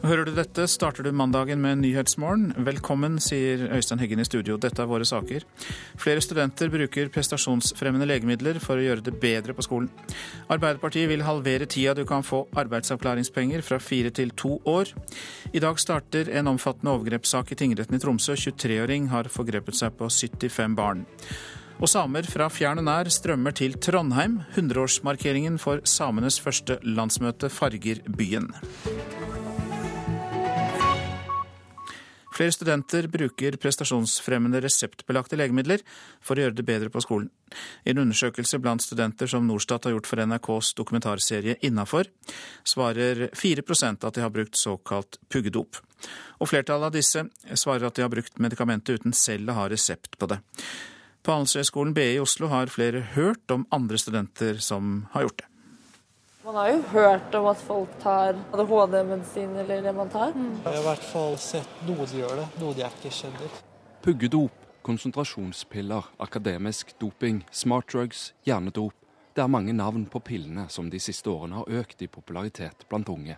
Hører du dette, starter du mandagen med Nyhetsmorgen. Velkommen, sier Øystein Heggen i studio. Dette er våre saker. Flere studenter bruker prestasjonsfremmende legemidler for å gjøre det bedre på skolen. Arbeiderpartiet vil halvere tida du kan få arbeidsavklaringspenger, fra fire til to år. I dag starter en omfattende overgrepssak i tingretten i Tromsø. 23-åring har forgrepet seg på 75 barn. Og samer fra fjern og nær strømmer til Trondheim. 100-årsmarkeringen for samenes første landsmøte farger byen. Flere studenter bruker prestasjonsfremmende reseptbelagte legemidler for å gjøre det bedre på skolen. I en undersøkelse blant studenter som Norstat har gjort for NRKs dokumentarserie Innafor, svarer 4% at de har brukt såkalt puggedop. Og flertallet av disse svarer at de har brukt medikamentet uten selv å ha resept på det. På Handelshøyskolen BI i Oslo har flere hørt om andre studenter som har gjort det. Man har jo hørt om at folk tar ADHD-medisin eller det man tar. Mm. Jeg har i hvert fall sett noe de gjør det, noe de ikke kjenner. Puggedop, konsentrasjonspiller, akademisk doping, smartdrugs, hjernedop. Det er mange navn på pillene som de siste årene har økt i popularitet blant unge.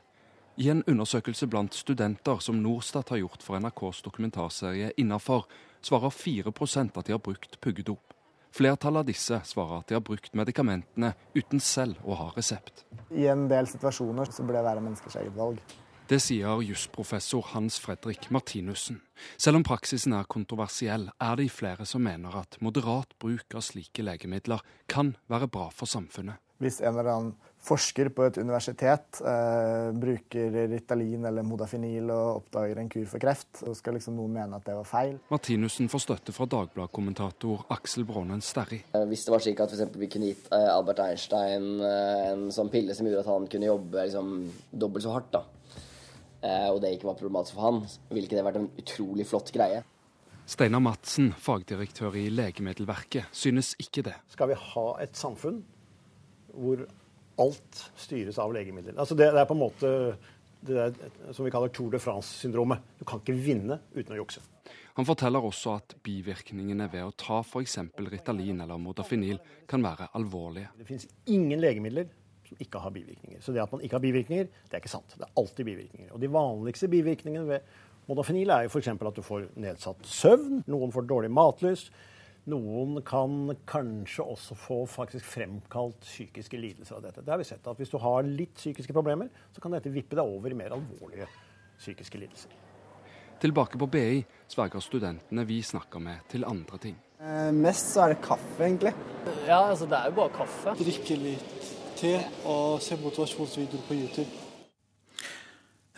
I en undersøkelse blant studenter som Norstat har gjort for NRKs dokumentarserie Innafor, svarer 4% at de har brukt puggedop. Flertallet av disse svarer at de har brukt medikamentene uten selv å ha resept. I en del situasjoner så burde det være menneskers eget valg. Det sier jusprofessor Hans Fredrik Martinussen. Selv om praksisen er kontroversiell, er det flere som mener at moderat bruk av slike legemidler kan være bra for samfunnet. Hvis en eller annen forsker på et universitet eh, bruker Ritalin eller Modafinil og oppdager en kur for kreft, så skal liksom noen mene at det var feil. Martinussen får støtte fra Dagbladet-kommentator Aksel Brånen Sterri. Eh, hvis det var slik at for vi kunne gitt eh, Albert Einstein eh, en sånn pille som gjorde at han kunne jobbe liksom, dobbelt så hardt, da, og det ikke var problematisk for han, ville ikke det vært en utrolig flott greie. Steinar Madsen, fagdirektør i Legemiddelverket, synes ikke det. Skal vi ha et samfunn hvor alt styres av legemidler. Altså det, det, er på en måte det der, som vi kaller Tour de France-syndromet. Du kan ikke vinne uten å jukse. Han forteller også at bivirkningene ved å ta f.eks. Ritalin eller Modafinil kan være alvorlige. Det finnes ingen legemidler som ikke har bivirkninger. Så det at man ikke har bivirkninger, det er ikke sant. Det er alltid bivirkninger. Og de vanligste bivirkningene ved Modafinil er jo f.eks. at du får nedsatt søvn, noen får dårlig matlyst, noen kan kanskje også få faktisk fremkalt psykiske lidelser av dette. Det har vi sett at Hvis du har litt psykiske problemer, så kan dette vippe deg over i mer alvorlige psykiske lidelser. Tilbake på BI sverger studentene vi snakker med, til andre ting. Eh, mest så er det kaffe, egentlig. Ja, altså det er jo bare kaffe. Drikke litt te og se motivasjonsvideoer på YouTube.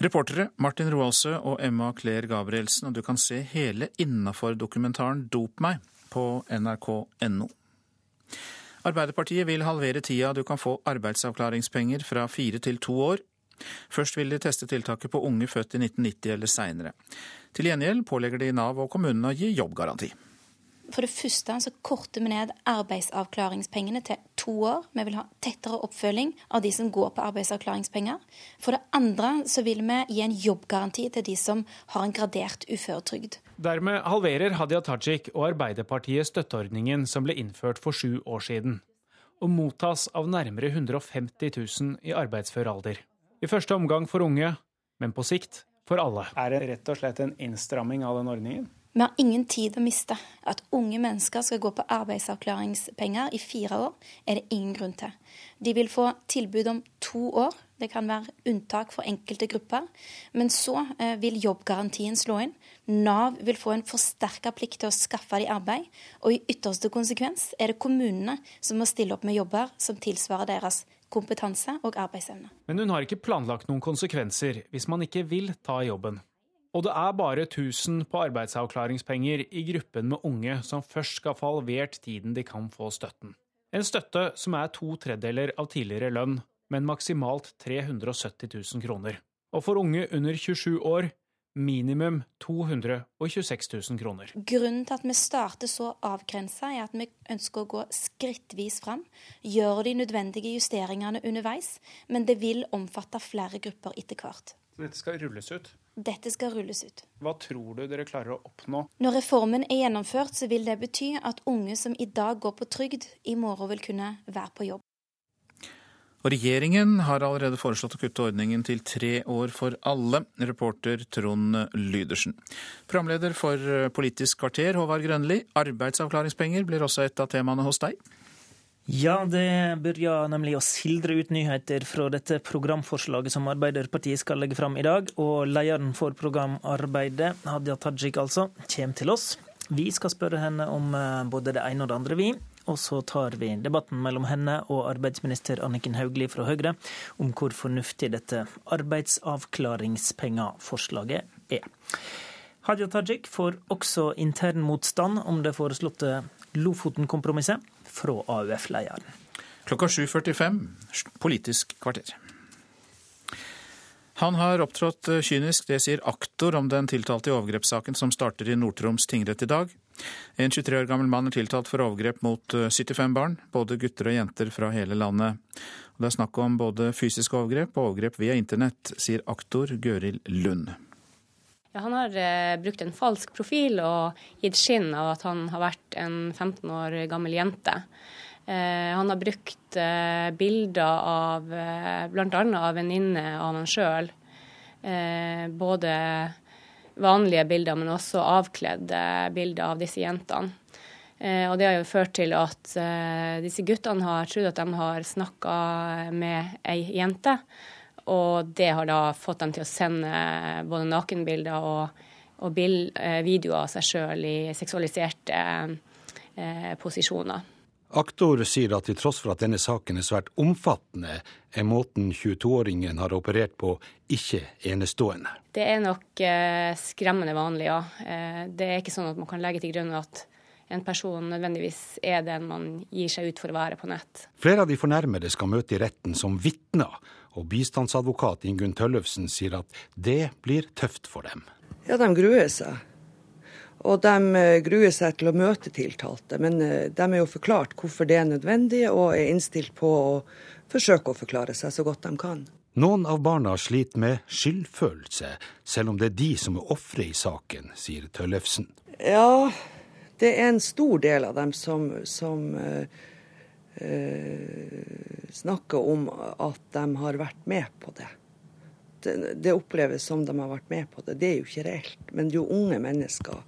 Reportere Martin Roaldsø og Emma Claire Gabrielsen, og du kan se hele innafor dokumentaren Dop meg på nrk.no. Arbeiderpartiet vil halvere tida du kan få arbeidsavklaringspenger fra fire til to år. Først vil de teste tiltaket på unge født i 1990 eller seinere. Til gjengjeld pålegger de Nav og kommunene å gi jobbgaranti. For det første så korter vi ned arbeidsavklaringspengene til to år. Vi vil ha tettere oppfølging av de som går på arbeidsavklaringspenger. For det andre så vil vi gi en jobbgaranti til de som har en gradert uføretrygd. Dermed halverer Hadia Tajik og Arbeiderpartiet støtteordningen som ble innført for sju år siden, og mottas av nærmere 150 000 i arbeidsfør alder. I første omgang for unge, men på sikt for alle. Er det rett og slett en innstramming av den ordningen? Vi har ingen tid å miste. At unge mennesker skal gå på arbeidsavklaringspenger i fire år, er det ingen grunn til. De vil få tilbud om to år. Det kan være unntak for enkelte grupper. Men så eh, vil jobbgarantien slå inn. Nav vil få en forsterka plikt til å skaffe de arbeid. Og i ytterste konsekvens er det kommunene som må stille opp med jobber som tilsvarer deres kompetanse og arbeidsevne. Men hun har ikke planlagt noen konsekvenser hvis man ikke vil ta jobben. Og det er bare 1000 på arbeidsavklaringspenger i gruppen med unge som først skal få halvert tiden de kan få støtten. En støtte som er to tredjedeler av tidligere lønn, men maksimalt 370 000 kroner. Og for unge under 27 år minimum 226 000 kroner. Grunnen til at vi starter så avgrensa, er at vi ønsker å gå skrittvis fram. Gjøre de nødvendige justeringene underveis, men det vil omfatte flere grupper etter hvert. Dette skal rulles ut? Dette skal rulles ut. Hva tror du dere klarer å oppnå? Når reformen er gjennomført, så vil det bety at unge som i dag går på trygd, i morgen vil kunne være på jobb. Og regjeringen har allerede foreslått å kutte ordningen til tre år for alle. Reporter Trond Lydersen. Programleder for Politisk kvarter, Håvard Grønli. Arbeidsavklaringspenger blir også et av temaene hos deg. Ja, det begynner nemlig å sildre ut nyheter fra dette programforslaget som Arbeiderpartiet skal legge fram i dag. Og lederen for programarbeidet, Hadia Tajik altså, kommer til oss. Vi skal spørre henne om eh, både det ene og det andre, vi. Og så tar vi debatten mellom henne og arbeidsminister Anniken Hauglie fra Høyre om hvor fornuftig dette arbeidsavklaringspengeforslaget er. Hadia Tajik får også intern motstand om det foreslåtte Lofoten-kompromisset fra AUF-lederen. Klokka 7.45 Politisk kvarter. Han har opptrådt kynisk, det sier aktor om den tiltalte i overgrepssaken som starter i Nord-Troms tingrett i dag. En 23 år gammel mann er tiltalt for overgrep mot 75 eh, barn, både gutter og jenter fra hele landet. Det er snakk om både fysiske overgrep og overgrep via internett, sier aktor Gøril Lund. Ja, han har eh, brukt en falsk profil og gitt skinn av at han har vært en 15 år gammel jente. Eh, han har brukt eh, bilder av eh, bl.a. av venninne av han sjøl. Eh, både vanlige bilder, men også avkledde bilder av disse jentene. Eh, og det har jo ført til at eh, disse guttene har trodd at de har snakka med ei jente. Og det har da fått dem til å sende både nakenbilder og, og bild, eh, videoer av seg sjøl i seksualiserte eh, posisjoner. Aktor sier at til tross for at denne saken er svært omfattende, er måten 22-åringen har operert på ikke enestående. Det er nok eh, skremmende vanlig, ja. Eh, det er ikke sånn at man kan legge til grunn at en person nødvendigvis er den man gir seg ut for å være på nett. Flere av de fornærmede skal møte i retten som vitner, og bistandsadvokat Ingunn Tøllefsen sier at det blir tøft for dem. Ja, de gruer seg. Og de eh, gruer seg til å møte tiltalte, men eh, de er jo forklart hvorfor det er nødvendig, og er innstilt på å forsøke å forklare seg så godt de kan. Noen av barna sliter med skyldfølelse, selv om det er de som er ofre i saken, sier Tøllefsen. Ja, det er en stor del av dem som, som uh, snakker om at de har vært med på det. det. Det oppleves som de har vært med på det. Det er jo ikke reelt. Men det er jo unge mennesker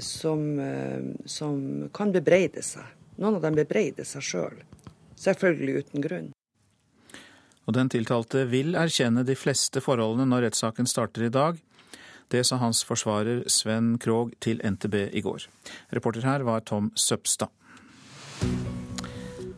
som, eh, som, kan bebreide seg. Noen av dem bebreider seg sjøl. Selv. Selvfølgelig uten grunn. Og den tiltalte vil erkjenne de fleste forholdene når rettssaken starter i dag. Det sa hans forsvarer Sven Krogh til NTB i går. Reporter her var Tom Søpstad.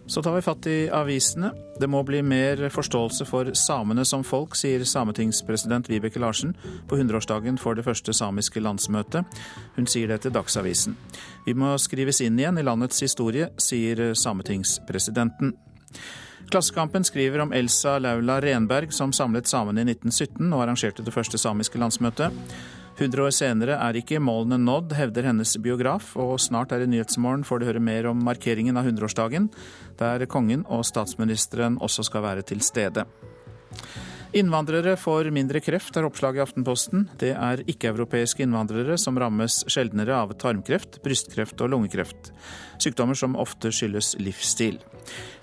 Så tar vi fatt i avisene. Det må bli mer forståelse for samene som folk, sier sametingspresident Vibeke Larsen på 100-årsdagen for det første samiske landsmøtet. Hun sier det til Dagsavisen. Vi må skrives inn igjen i landets historie, sier sametingspresidenten. Klassekampen skriver om Elsa Laula Renberg, som samlet samene i 1917 og arrangerte det første samiske landsmøtet. 100 år senere er ikke målene nådd, hevder hennes biograf, og snart er i Nyhetsmorgen får du høre mer om markeringen av 100-årsdagen, der kongen og statsministeren også skal være til stede. Innvandrere får mindre kreft, er oppslaget i Aftenposten. Det er ikke-europeiske innvandrere som rammes sjeldnere av tarmkreft, brystkreft og lungekreft. Sykdommer som ofte skyldes livsstil.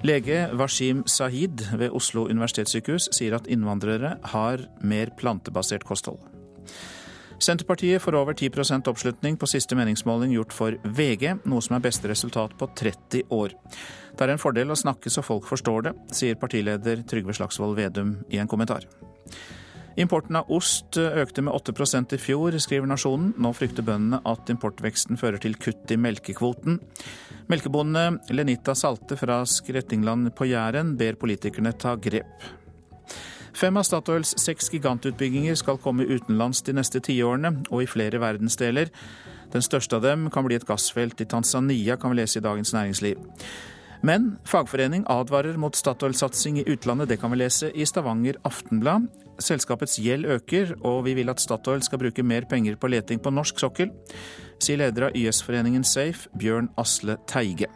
Lege Washim Sahid ved Oslo universitetssykehus sier at innvandrere har mer plantebasert kosthold. Senterpartiet får over 10% oppslutning på siste meningsmåling gjort for VG, noe som er beste resultat på 30 år. Det er en fordel å snakke så folk forstår det, sier partileder Trygve Slagsvold Vedum i en kommentar. Importen av ost økte med 8% i fjor, skriver Nasjonen. Nå frykter bøndene at importveksten fører til kutt i melkekvoten. Melkebonde Lenita Salte fra Skrettingland på Jæren ber politikerne ta grep. Fem av Statoils seks gigantutbygginger skal komme utenlands de neste tiårene, og i flere verdensdeler. Den største av dem kan bli et gassfelt i Tanzania, kan vi lese i Dagens Næringsliv. Men fagforening advarer mot Statoil-satsing i utlandet, det kan vi lese i Stavanger Aftenblad. Selskapets gjeld øker, og vi vil at Statoil skal bruke mer penger på leting på norsk sokkel, sier leder av YS-foreningen Safe, Bjørn Asle Teige.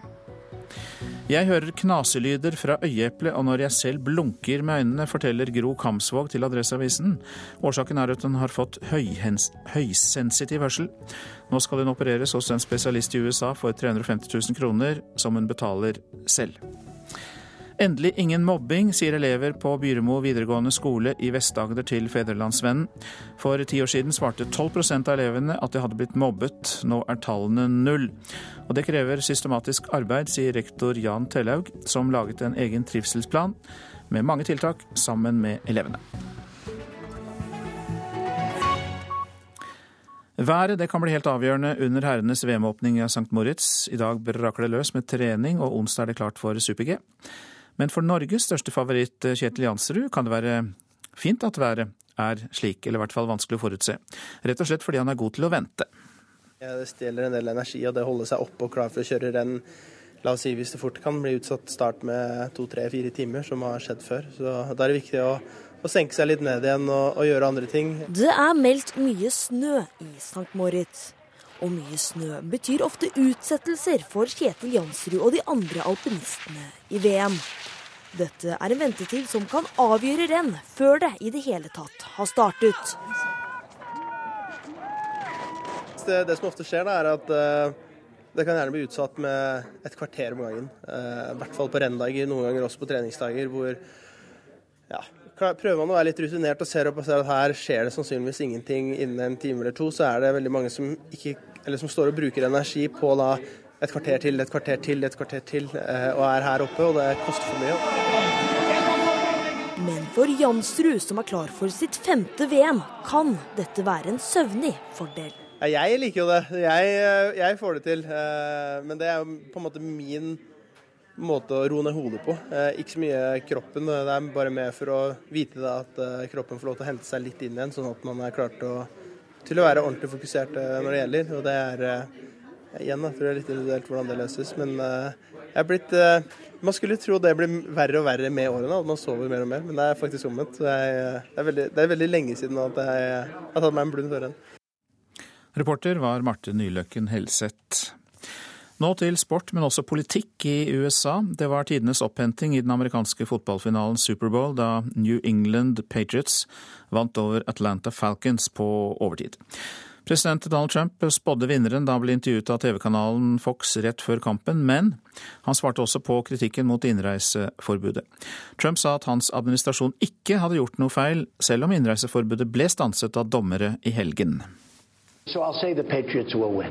Jeg hører knaselyder fra øyeeplet, og når jeg selv blunker med øynene, forteller Gro Kamsvåg til Adresseavisen. Årsaken er at hun har fått høysensitiv hørsel. Nå skal hun opereres hos en spesialist i USA for 350 000 kroner, som hun betaler selv. Endelig ingen mobbing, sier elever på Byremo videregående skole i Vest-Agder til Fedrelandsvennen. For ti år siden svarte 12% av elevene at de hadde blitt mobbet. Nå er tallene null. Og det krever systematisk arbeid, sier rektor Jan Tellaug, som laget en egen trivselsplan med mange tiltak sammen med elevene. Været det kan bli helt avgjørende under herrenes VM-åpning av St. Moritz. I dag braker det løs med trening, og onsdag er det klart for super-G. Men for Norges største favoritt, Kjetil Jansrud, kan det være fint at været er slik, eller i hvert fall vanskelig å forutse. Rett og slett fordi han er god til å vente. Ja, det stjeler en del energi, og det holder seg oppe og klar for å kjøre renn. La oss si hvis det fort kan bli utsatt start med to, tre, fire timer, som har skjedd før. Så da er det viktig å og senke seg litt ned igjen og, og gjøre andre ting. Det er meldt mye snø i St. Moritz. Og mye snø betyr ofte utsettelser for Kjetil Jansrud og de andre alpinistene i VM. Dette er en ventetid som kan avgjøre renn før det i det hele tatt har startet. Det, det som ofte skjer, da, er at uh, det kan gjerne bli utsatt med et kvarter om gangen. Uh, I hvert fall på renndager, noen ganger også på treningsdager, hvor ja, prøver man å være litt rutinert og ser opp og ser at her skjer det sannsynligvis ingenting innen en time eller to, så er det veldig mange som, ikke, som står og bruker energi på da, et kvarter til, et kvarter til, et kvarter til, eh, og er her oppe, og det koster for mye. Men for Jansrud, som er klar for sitt femte VM, kan dette være en søvnig fordel. Jeg liker jo det. Jeg, eh, jeg får det til. Eh, men det er jo på en måte min måte å roe ned hodet på. Ikke så mye kroppen, det er bare med for å vite at kroppen får lov til å hente seg litt inn igjen, sånn at man er klar til å, til å være ordentlig fokusert eh, når det gjelder. Og det er igjen, da, tror jeg litt individuelt hvordan det løses. Men jeg er blitt Man skulle tro det blir verre og verre med årene, at man sover mer og mer, men det er faktisk omvendt. Det er, det er, veldig, det er veldig, lenge siden at jeg har tatt meg en blund en. Reporter var Marte Nyløkken Helseth. Nå til sport, men også politikk i USA. Det var tidenes opphenting i den amerikanske fotballfinalen Superbowl da New England Patriots vant over Atlanta Falcons på overtid. President Donald Trump spådde vinneren da han ble intervjuet av TV-kanalen Fox rett før kampen, men han svarte også på kritikken mot innreiseforbudet. Trump sa at hans administrasjon ikke hadde gjort noe feil, selv om innreiseforbudet ble stanset av dommere i helgen. So I'll say the Patriots will.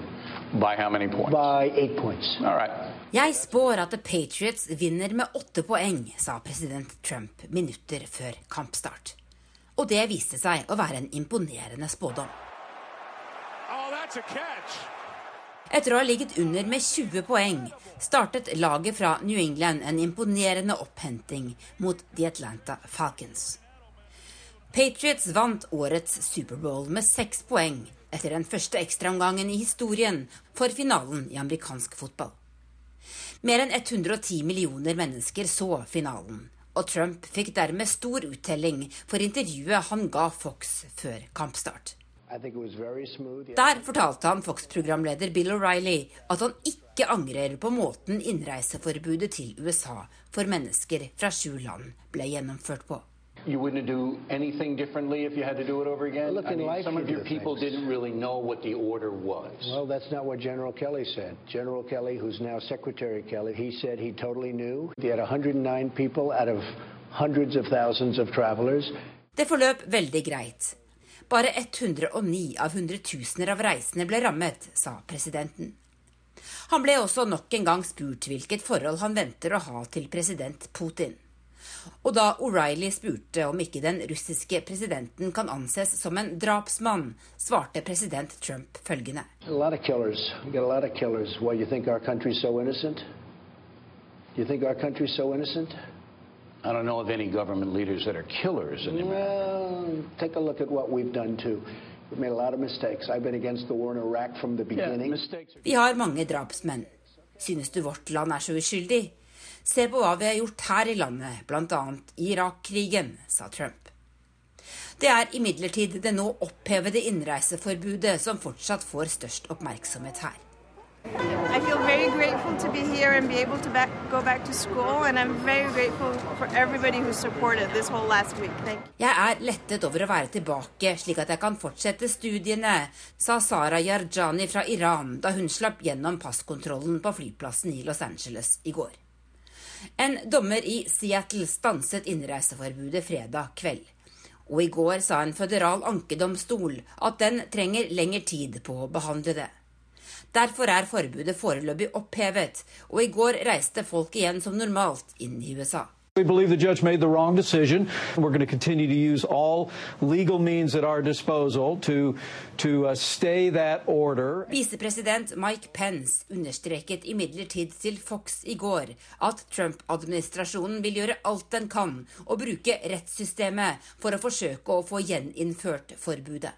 By how many points? By eight points. All right. Jeg spår at The Patriots vinner med åtte poeng, sa president Trump minutter før kampstart. Og det viste seg å være en imponerende spådom. Oh, Etter å ha ligget under med 20 poeng startet laget fra New England en imponerende opphenting mot The Atlanta Falcons. Patriots vant årets Superbowl med seks poeng etter den første ekstraomgangen i historien for finalen i amerikansk fotball. Mer enn 110 millioner mennesker så finalen, og Trump fikk dermed stor uttelling for intervjuet han ga Fox før kampstart. Der fortalte han Fox-programleder Bill O'Reilly at han ikke angrer på måten innreiseforbudet til USA for mennesker fra sju land ble gjennomført på. You wouldn't do anything differently if you had to do it over again? Look, I in mean, life some you of your do people things. didn't really know what the order was. Well, that's not what General Kelly said. General Kelly, who's now Secretary Kelly, he said he totally knew. He had 109 people out of hundreds of thousands of travelers. Det forløp veldig greit. Bare 109 av hundretusener av reisende ble rammet, sa presidenten. Han ble også nok en gang spurt hvilket forhold han venter å ha til president Putin. Og da O'Reilly spurte om ikke den russiske presidenten kan anses som en drapsmann, svarte president Trump følgende. A lot of killers. We got a lot of killers. Why, you think our country's so innocent? You think our country's so innocent? I don't know of any government leaders that are killers anymore. Well, take a look at what we've done too. We've made a lot of mistakes. I've been against the war in Iraq from the beginning. mistakes. Vi har mange drapsmenn. Synes du vårt land er så uskyldig? Se på hva vi har gjort her i landet, bl.a. Irak-krigen, sa Trump. Det er imidlertid det nå opphevede innreiseforbudet som fortsatt får størst oppmerksomhet her. I feel very grateful to be here and be able to back, go back to school, and I'm very grateful for everybody who supported this whole last week. Thank you. Jeg er lettet over å være tilbake, slik at jeg kan fortsette studiene, sa Sara Yarjani fra Iran da hun slapp gjennom passkontrollen på flyplassen i Los Angeles i går. En dommer i Seattle stanset innreiseforbudet fredag kveld. Og i går sa en føderal ankedomstol at den trenger lengre tid på å behandle det. Derfor er forbudet foreløpig opphevet, og i går reiste folk igjen som normalt inn i USA. We believe the judge made the wrong decision. We're going to continue to use all legal means at our disposal to, to uh, stay that order. Visepresident Mike Pence understreket imidlertid til Fox i går at Trump-administrasjonen vil gjøre alt den kan og bruke rettssystemet for å forsøke å få gjeninnført forbudet.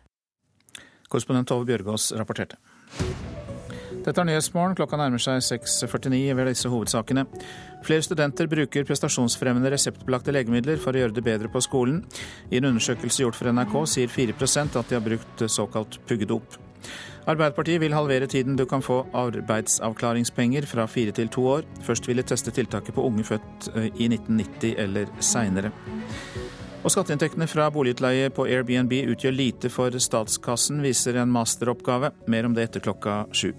Korrespondent Tove Bjørgaas rapporterte. Dette er Nyhetsmorgen. Klokka nærmer seg 6.49 ved disse hovedsakene. Flere studenter bruker prestasjonsfremmende reseptbelagte legemidler for å gjøre det bedre på skolen. I en undersøkelse gjort for NRK sier 4% at de har brukt såkalt puggedop. Arbeiderpartiet vil halvere tiden du kan få arbeidsavklaringspenger fra fire til to år. Først vil de teste tiltaket på unge født eh, i 1990 eller seinere. Og Skatteinntektene fra boligutleie på Airbnb utgjør lite for statskassen, viser en masteroppgave. Mer om det etter klokka sju.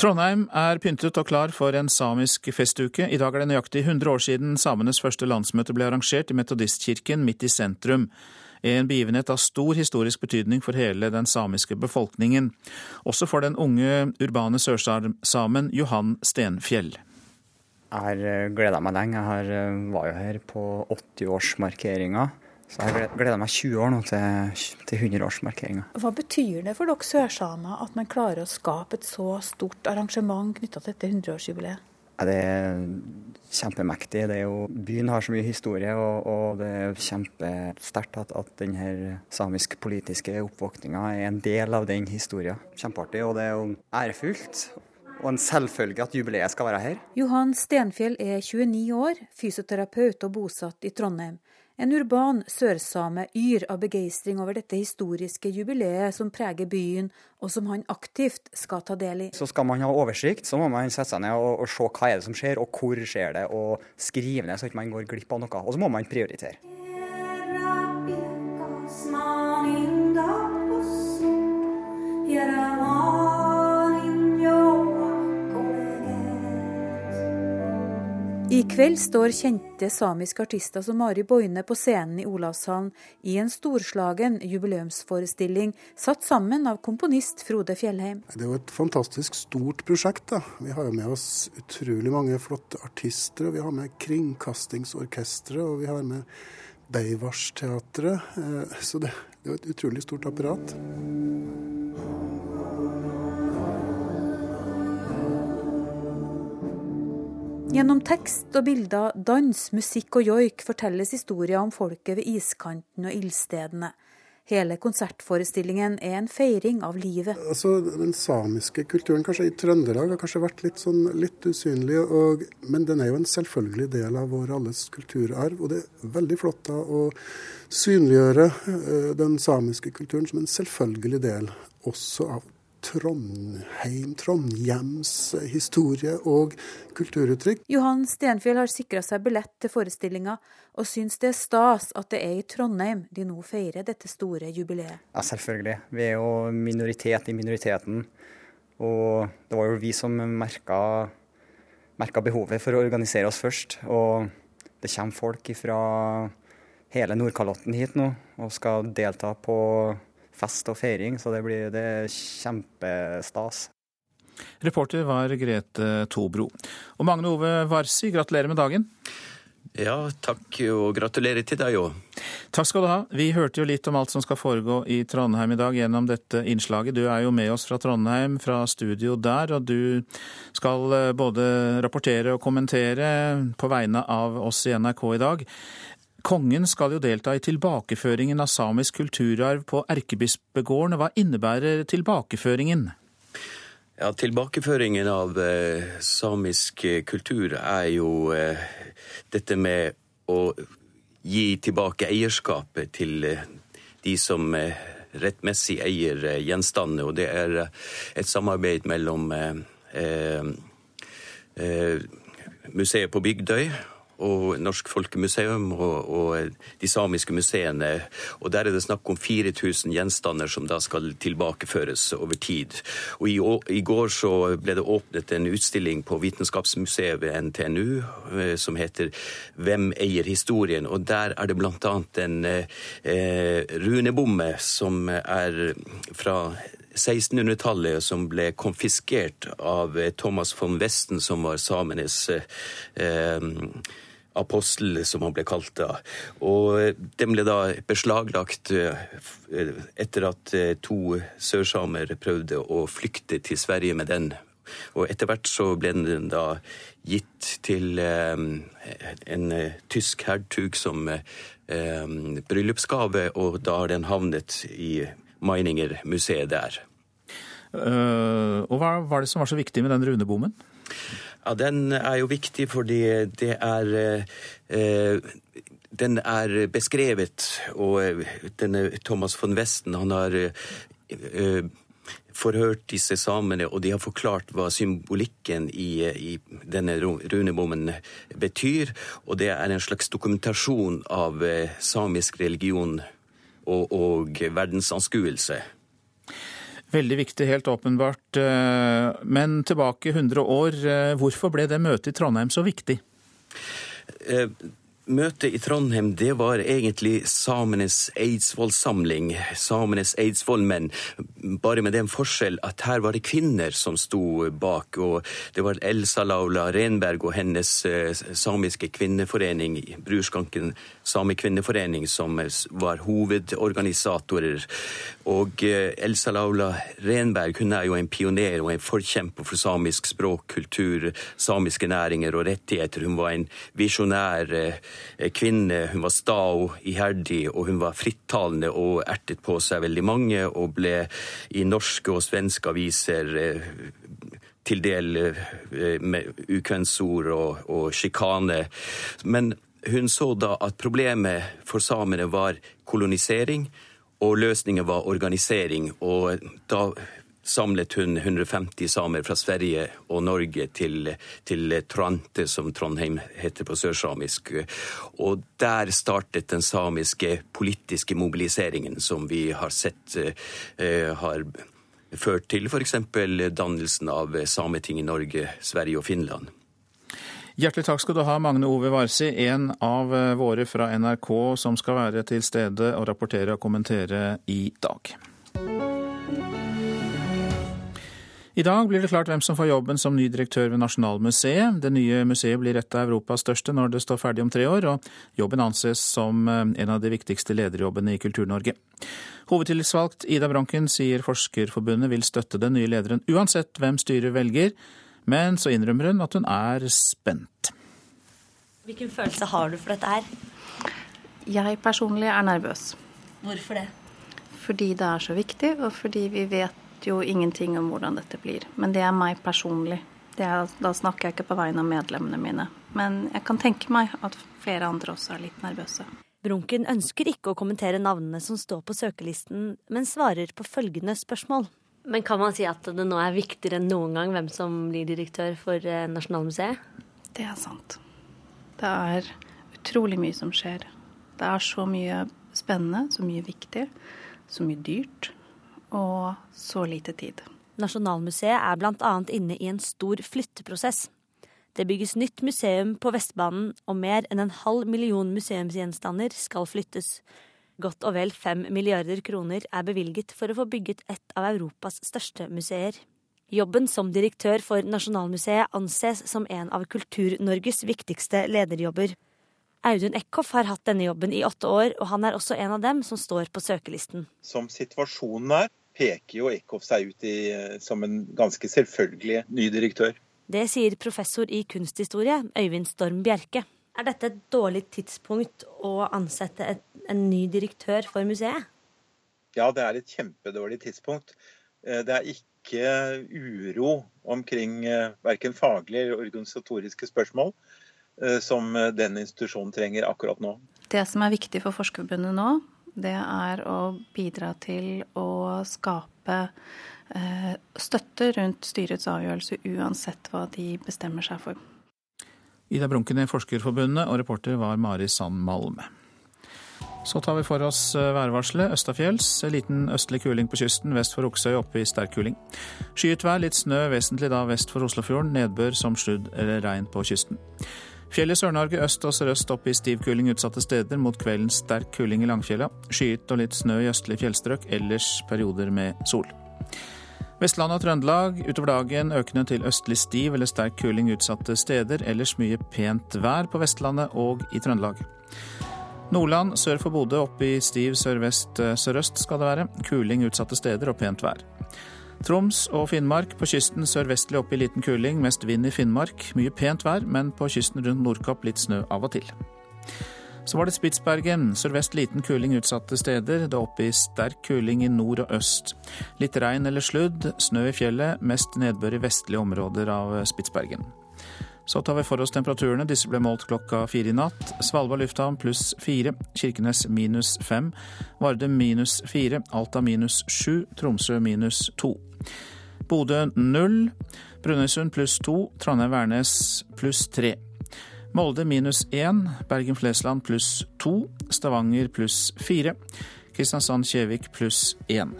Trondheim er pyntet og klar for en samisk festuke. I dag er det nøyaktig 100 år siden samenes første landsmøte ble arrangert i Metodistkirken midt i sentrum. En begivenhet av stor historisk betydning for hele den samiske befolkningen. Også for den unge urbane sørsamen Johan Stenfjell. Jeg har eh, gleda meg lenge. Jeg eh, var jo her på 80-årsmarkeringa. Så jeg gleder meg 20 år nå til, til 100-årsmarkeringa. Hva betyr det for dere sørsamer at man klarer å skape et så stort arrangement knytta til dette 100-årsjubileet? Ja, det er kjempemektig. Det er jo, byen har så mye historie, og, og det er kjempesterkt at, at denne samisk-politiske oppvåkninga er en del av den historien. Kjempeartig, og det er jo ærefullt. Og en selvfølge at jubileet skal være her. Johan Stenfjell er 29 år, fysioterapeut og bosatt i Trondheim. En urban sørsame yr av begeistring over dette historiske jubileet som preger byen, og som han aktivt skal ta del i. Så skal man ha oversikt, så må man sette seg ned og, og se hva er det som skjer, og hvor skjer det, og skrive ned så ikke man går glipp av noe. Og så må man prioritere. I kveld står kjente samiske artister som Mari Boine på scenen i Olavshallen i en storslagen jubileumsforestilling satt sammen av komponist Frode Fjellheim. Det er jo et fantastisk stort prosjekt. da. Vi har jo med oss utrolig mange flotte artister. og Vi har med Kringkastingsorkesteret og vi har med Beivars-teatret. Eh, så det, det er jo et utrolig stort apparat. Gjennom tekst og bilder, dans, musikk og joik fortelles historier om folket ved iskanten og ildstedene. Hele konsertforestillingen er en feiring av livet. Altså, Den samiske kulturen kanskje i Trøndelag har kanskje vært litt, sånn, litt usynlig, og, men den er jo en selvfølgelig del av vår alles kulturarv. Og det er veldig flott da å synliggjøre uh, den samiske kulturen som en selvfølgelig del også av Trondheim, Trondhjems historie og kulturuttrykk. Johan Stenfjell har sikra seg billett til forestillinga, og syns det er stas at det er i Trondheim de nå feirer dette store jubileet. Ja, selvfølgelig. Vi er jo minoritet i minoriteten. Og det var jo vi som merka, merka behovet for å organisere oss først. Og det kommer folk fra hele Nordkalotten hit nå og skal delta på fest og feiring, så det blir det er kjempestas. Reporter var Grete Tobro. Og Magne Ove Warsi, gratulerer med dagen. Ja, takk og gratulerer til deg òg. Takk skal du ha. Vi hørte jo litt om alt som skal foregå i Trondheim i dag gjennom dette innslaget. Du er jo med oss fra Trondheim, fra studio der, og du skal eh, både rapportere og kommentere på vegne av oss i NRK i dag. Kongen skal jo delta i tilbakeføringen av samisk kulturarv på Erkebispegården. Hva innebærer tilbakeføringen? Ja, Tilbakeføringen av eh, samisk kultur er jo eh, dette med å gi tilbake eierskapet til eh, de som eh, rettmessig eier eh, gjenstandene. Og det er eh, et samarbeid mellom museet på Bygdøy og Norsk Folkemuseum og, og, de samiske museene. Og Der er det snakk om 4000 gjenstander som da skal tilbakeføres over tid. Og I, i går så ble det åpnet en utstilling på Vitenskapsmuseet ved NTNU eh, som heter 'Hvem eier historien?' Og Der er det bl.a. en eh, runebomme som er fra 1600-tallet som ble konfiskert av eh, Thomas von Westen, som var samenes eh, apostel, som han ble kalt da. Og den ble da beslaglagt eh, etter at eh, to sørsamer prøvde å flykte til Sverige med den. Og etter hvert så ble den da gitt til eh, en eh, tysk hertug som bryllupsgave, og da har den havnet i Meininger-museet der. Uh, og hva var det som var så viktig med den runebommen? Ja, Den er jo viktig fordi det er uh, Den er beskrevet, og denne Thomas von Westen han har uh, forhørt disse samene, og de har forklart hva symbolikken i, i denne runebommen betyr. Og det er en slags dokumentasjon av samisk religion og, og verdensanskuelse. Veldig viktig, helt åpenbart. Eh, men tilbake 100 år, eh, hvorfor ble det møtet i Trondheim så viktig? Eh, Møtet i Trondheim det var egentlig samenes eidsvollsamling, samenes eidsvollmenn, bare med den forskjell at her var det kvinner som sto bak. og Det var Elsa Laula Renberg og hennes samiske kvinneforening, Brurskanken samekvinneforening, som var hovedorganisatorer. Og eh, Elsa Laula Renberg hun er jo en pioner og en forkjemper for samisk språk, kultur, samiske næringer og rettigheter. Hun var en visjonær eh, kvinne. Hun var sta og iherdig, og hun var frittalende og ertet på seg veldig mange, og ble i norske og svenske aviser eh, til del med ukvensord og, og sjikane. Men hun så da at problemet for samene var kolonisering, og løsningen var organisering. Og da samlet hun 150 samer fra Sverige og Norge til, til Trante, som Trondheim heter på sørsamisk. Og der startet den samiske politiske mobiliseringen som vi har sett uh, har ført til f.eks. dannelsen av Sameting i Norge, Sverige og Finland. Hjertelig takk skal du ha, Magne Ove Varsi, en av våre fra NRK som skal være til stede og rapportere og kommentere i dag. I dag blir det klart hvem som får jobben som ny direktør ved Nasjonalmuseet. Det nye museet blir et av Europas største når det står ferdig om tre år, og jobben anses som eh, en av de viktigste lederjobbene i Kultur-Norge. Hovedtillitsvalgt Ida Bronken sier Forskerforbundet vil støtte den nye lederen uansett hvem styret velger, men så innrømmer hun at hun er spent. Hvilken følelse har du for dette her? Jeg personlig er nervøs. Hvorfor det? Fordi det er så viktig, og fordi vi vet jo ingenting om hvordan dette blir. Men det er meg personlig. Er, da snakker jeg ikke på vegne av medlemmene mine. Men jeg kan tenke meg at flere andre også er litt nervøse. Brunken ønsker ikke å kommentere navnene som står på søkelisten, men svarer på følgende spørsmål. Men kan man si at det nå er viktigere enn noen gang hvem som blir direktør for eh, Nasjonalmuseet? Det er sant. Det er utrolig mye som skjer. Det er så mye spennende, så mye viktig, så mye dyrt og så lite tid. Nasjonalmuseet er bl.a. inne i en stor flytteprosess. Det bygges nytt museum på Vestbanen, og mer enn en halv million museumsgjenstander skal flyttes. Godt og vel fem milliarder kroner er bevilget for å få bygget et av Europas største museer. Jobben som direktør for Nasjonalmuseet anses som en av Kultur-Norges viktigste lederjobber. Audun Eckhoff har hatt denne jobben i åtte år, og han er også en av dem som står på søkelisten. Som situasjonen er, peker jo Eckhoff seg ut i, som en ganske selvfølgelig ny direktør. Det sier professor i kunsthistorie Øyvind Storm Bjerke. Er dette et dårlig tidspunkt å ansette et, en ny direktør for museet? Ja, det er et kjempedårlig tidspunkt. Eh, det er ikke uro omkring eh, verken faglige eller organisatoriske spørsmål eh, som den institusjonen trenger akkurat nå. Det som er viktig for Forskerforbundet nå, det er å bidra til å skape eh, støtte rundt styrets avgjørelse uansett hva de bestemmer seg for. Ida Brunken i Forskerforbundet, og reporter var Mari Sand Malm. Så tar vi for oss eh, værvarselet. Østafjells. Liten østlig kuling på kysten. Vest for Oksøy oppe i sterk kuling. Skyet vær, litt snø, vesentlig da vest for Oslofjorden. Nedbør som sludd eller regn på kysten. Fjell i Sør-Norge øst og sørøst opp i stiv kuling utsatte steder. Mot kvelden sterk kuling i Langfjella. Skyet og litt snø i østlige fjellstrøk. Ellers perioder med sol. Vestland og Trøndelag utover dagen økende til østlig stiv eller sterk kuling utsatte steder. Ellers mye pent vær på Vestlandet og i Trøndelag. Nordland sør for Bodø opp i stiv sørvest-sørøst eh, skal det være. Kuling utsatte steder og pent vær. Troms og Finnmark på kysten sørvestlig opp i liten kuling, mest vind i Finnmark. Mye pent vær, men på kysten rundt Nordkapp litt snø av og til. Så var det Spitsbergen. Sørvest liten kuling utsatte steder. Det er oppe i sterk kuling i nord og øst. Litt regn eller sludd. Snø i fjellet. Mest nedbør i vestlige områder av Spitsbergen. Så tar vi for oss temperaturene. Disse ble målt klokka fire i natt. Svalbard lufthavn pluss fire. Kirkenes minus fem. Varde minus fire. Alta minus sju. Tromsø minus to. Bodø null. Brønnøysund pluss to. Trondheim-Værnes pluss tre. Molde minus én, Bergen-Flesland pluss to, Stavanger pluss fire, Kristiansand-Kjevik pluss én.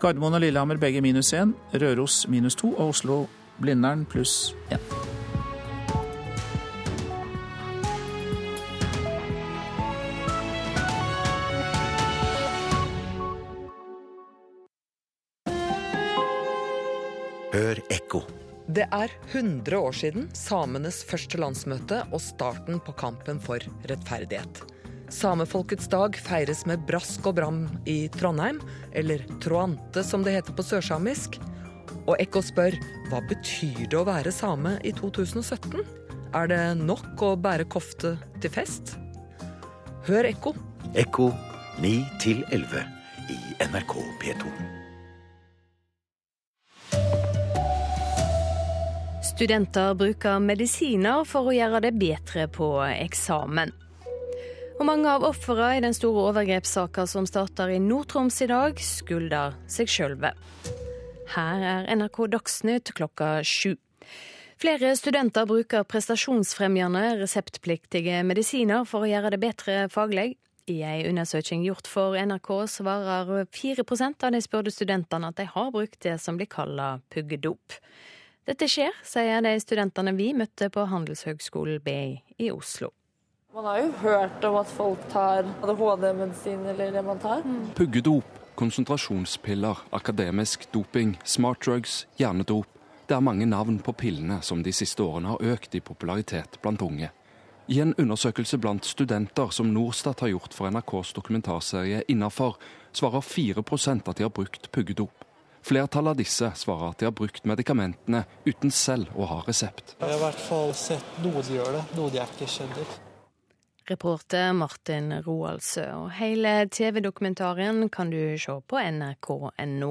Gardermoen og Lillehammer begge minus én, Røros minus to og Oslo-Blindern pluss én. Hør ekko. Det er 100 år siden samenes første landsmøte og starten på kampen for rettferdighet. Samefolkets dag feires med brask og bram i Trondheim, eller troante som det heter på sørsamisk. Og Ekko spør hva betyr det å være same i 2017? Er det nok å bære kofte til fest? Hør Ekko. Ekko 9 11 i NRK P2. Studenter bruker medisiner for å gjøre det bedre på eksamen. Og mange av ofrene i den store overgrepssaka som starter i Nord-Troms i dag, skylder seg sjølve. Her er NRK Dagsnytt klokka sju. Flere studenter bruker prestasjonsfremjende, reseptpliktige medisiner for å gjøre det bedre faglig. I en undersøking gjort for NRK svarer 4% av de spurte studentene at de har brukt det som blir kalt puggedop. Dette skjer, sier de studentene vi møtte på Handelshøgskolen BI i Oslo. Man har jo hørt om at folk tar ADHD-medisin eller det man tar. Mm. Puggedop, konsentrasjonspiller, akademisk doping, smart drugs, hjernedop. Det er mange navn på pillene som de siste årene har økt i popularitet blant unge. I en undersøkelse blant studenter som Norstat har gjort for NRKs dokumentarserie Innafor, svarer 4% at de har brukt puggedop. Flertallet av disse svarer at de har brukt medikamentene uten selv å ha resept. Jeg har i hvert fall sett noe de gjør det, noe de ikke skjønner. Reporter Martin Roaldsø. Og hele TV-dokumentaren kan du se på nrk.no.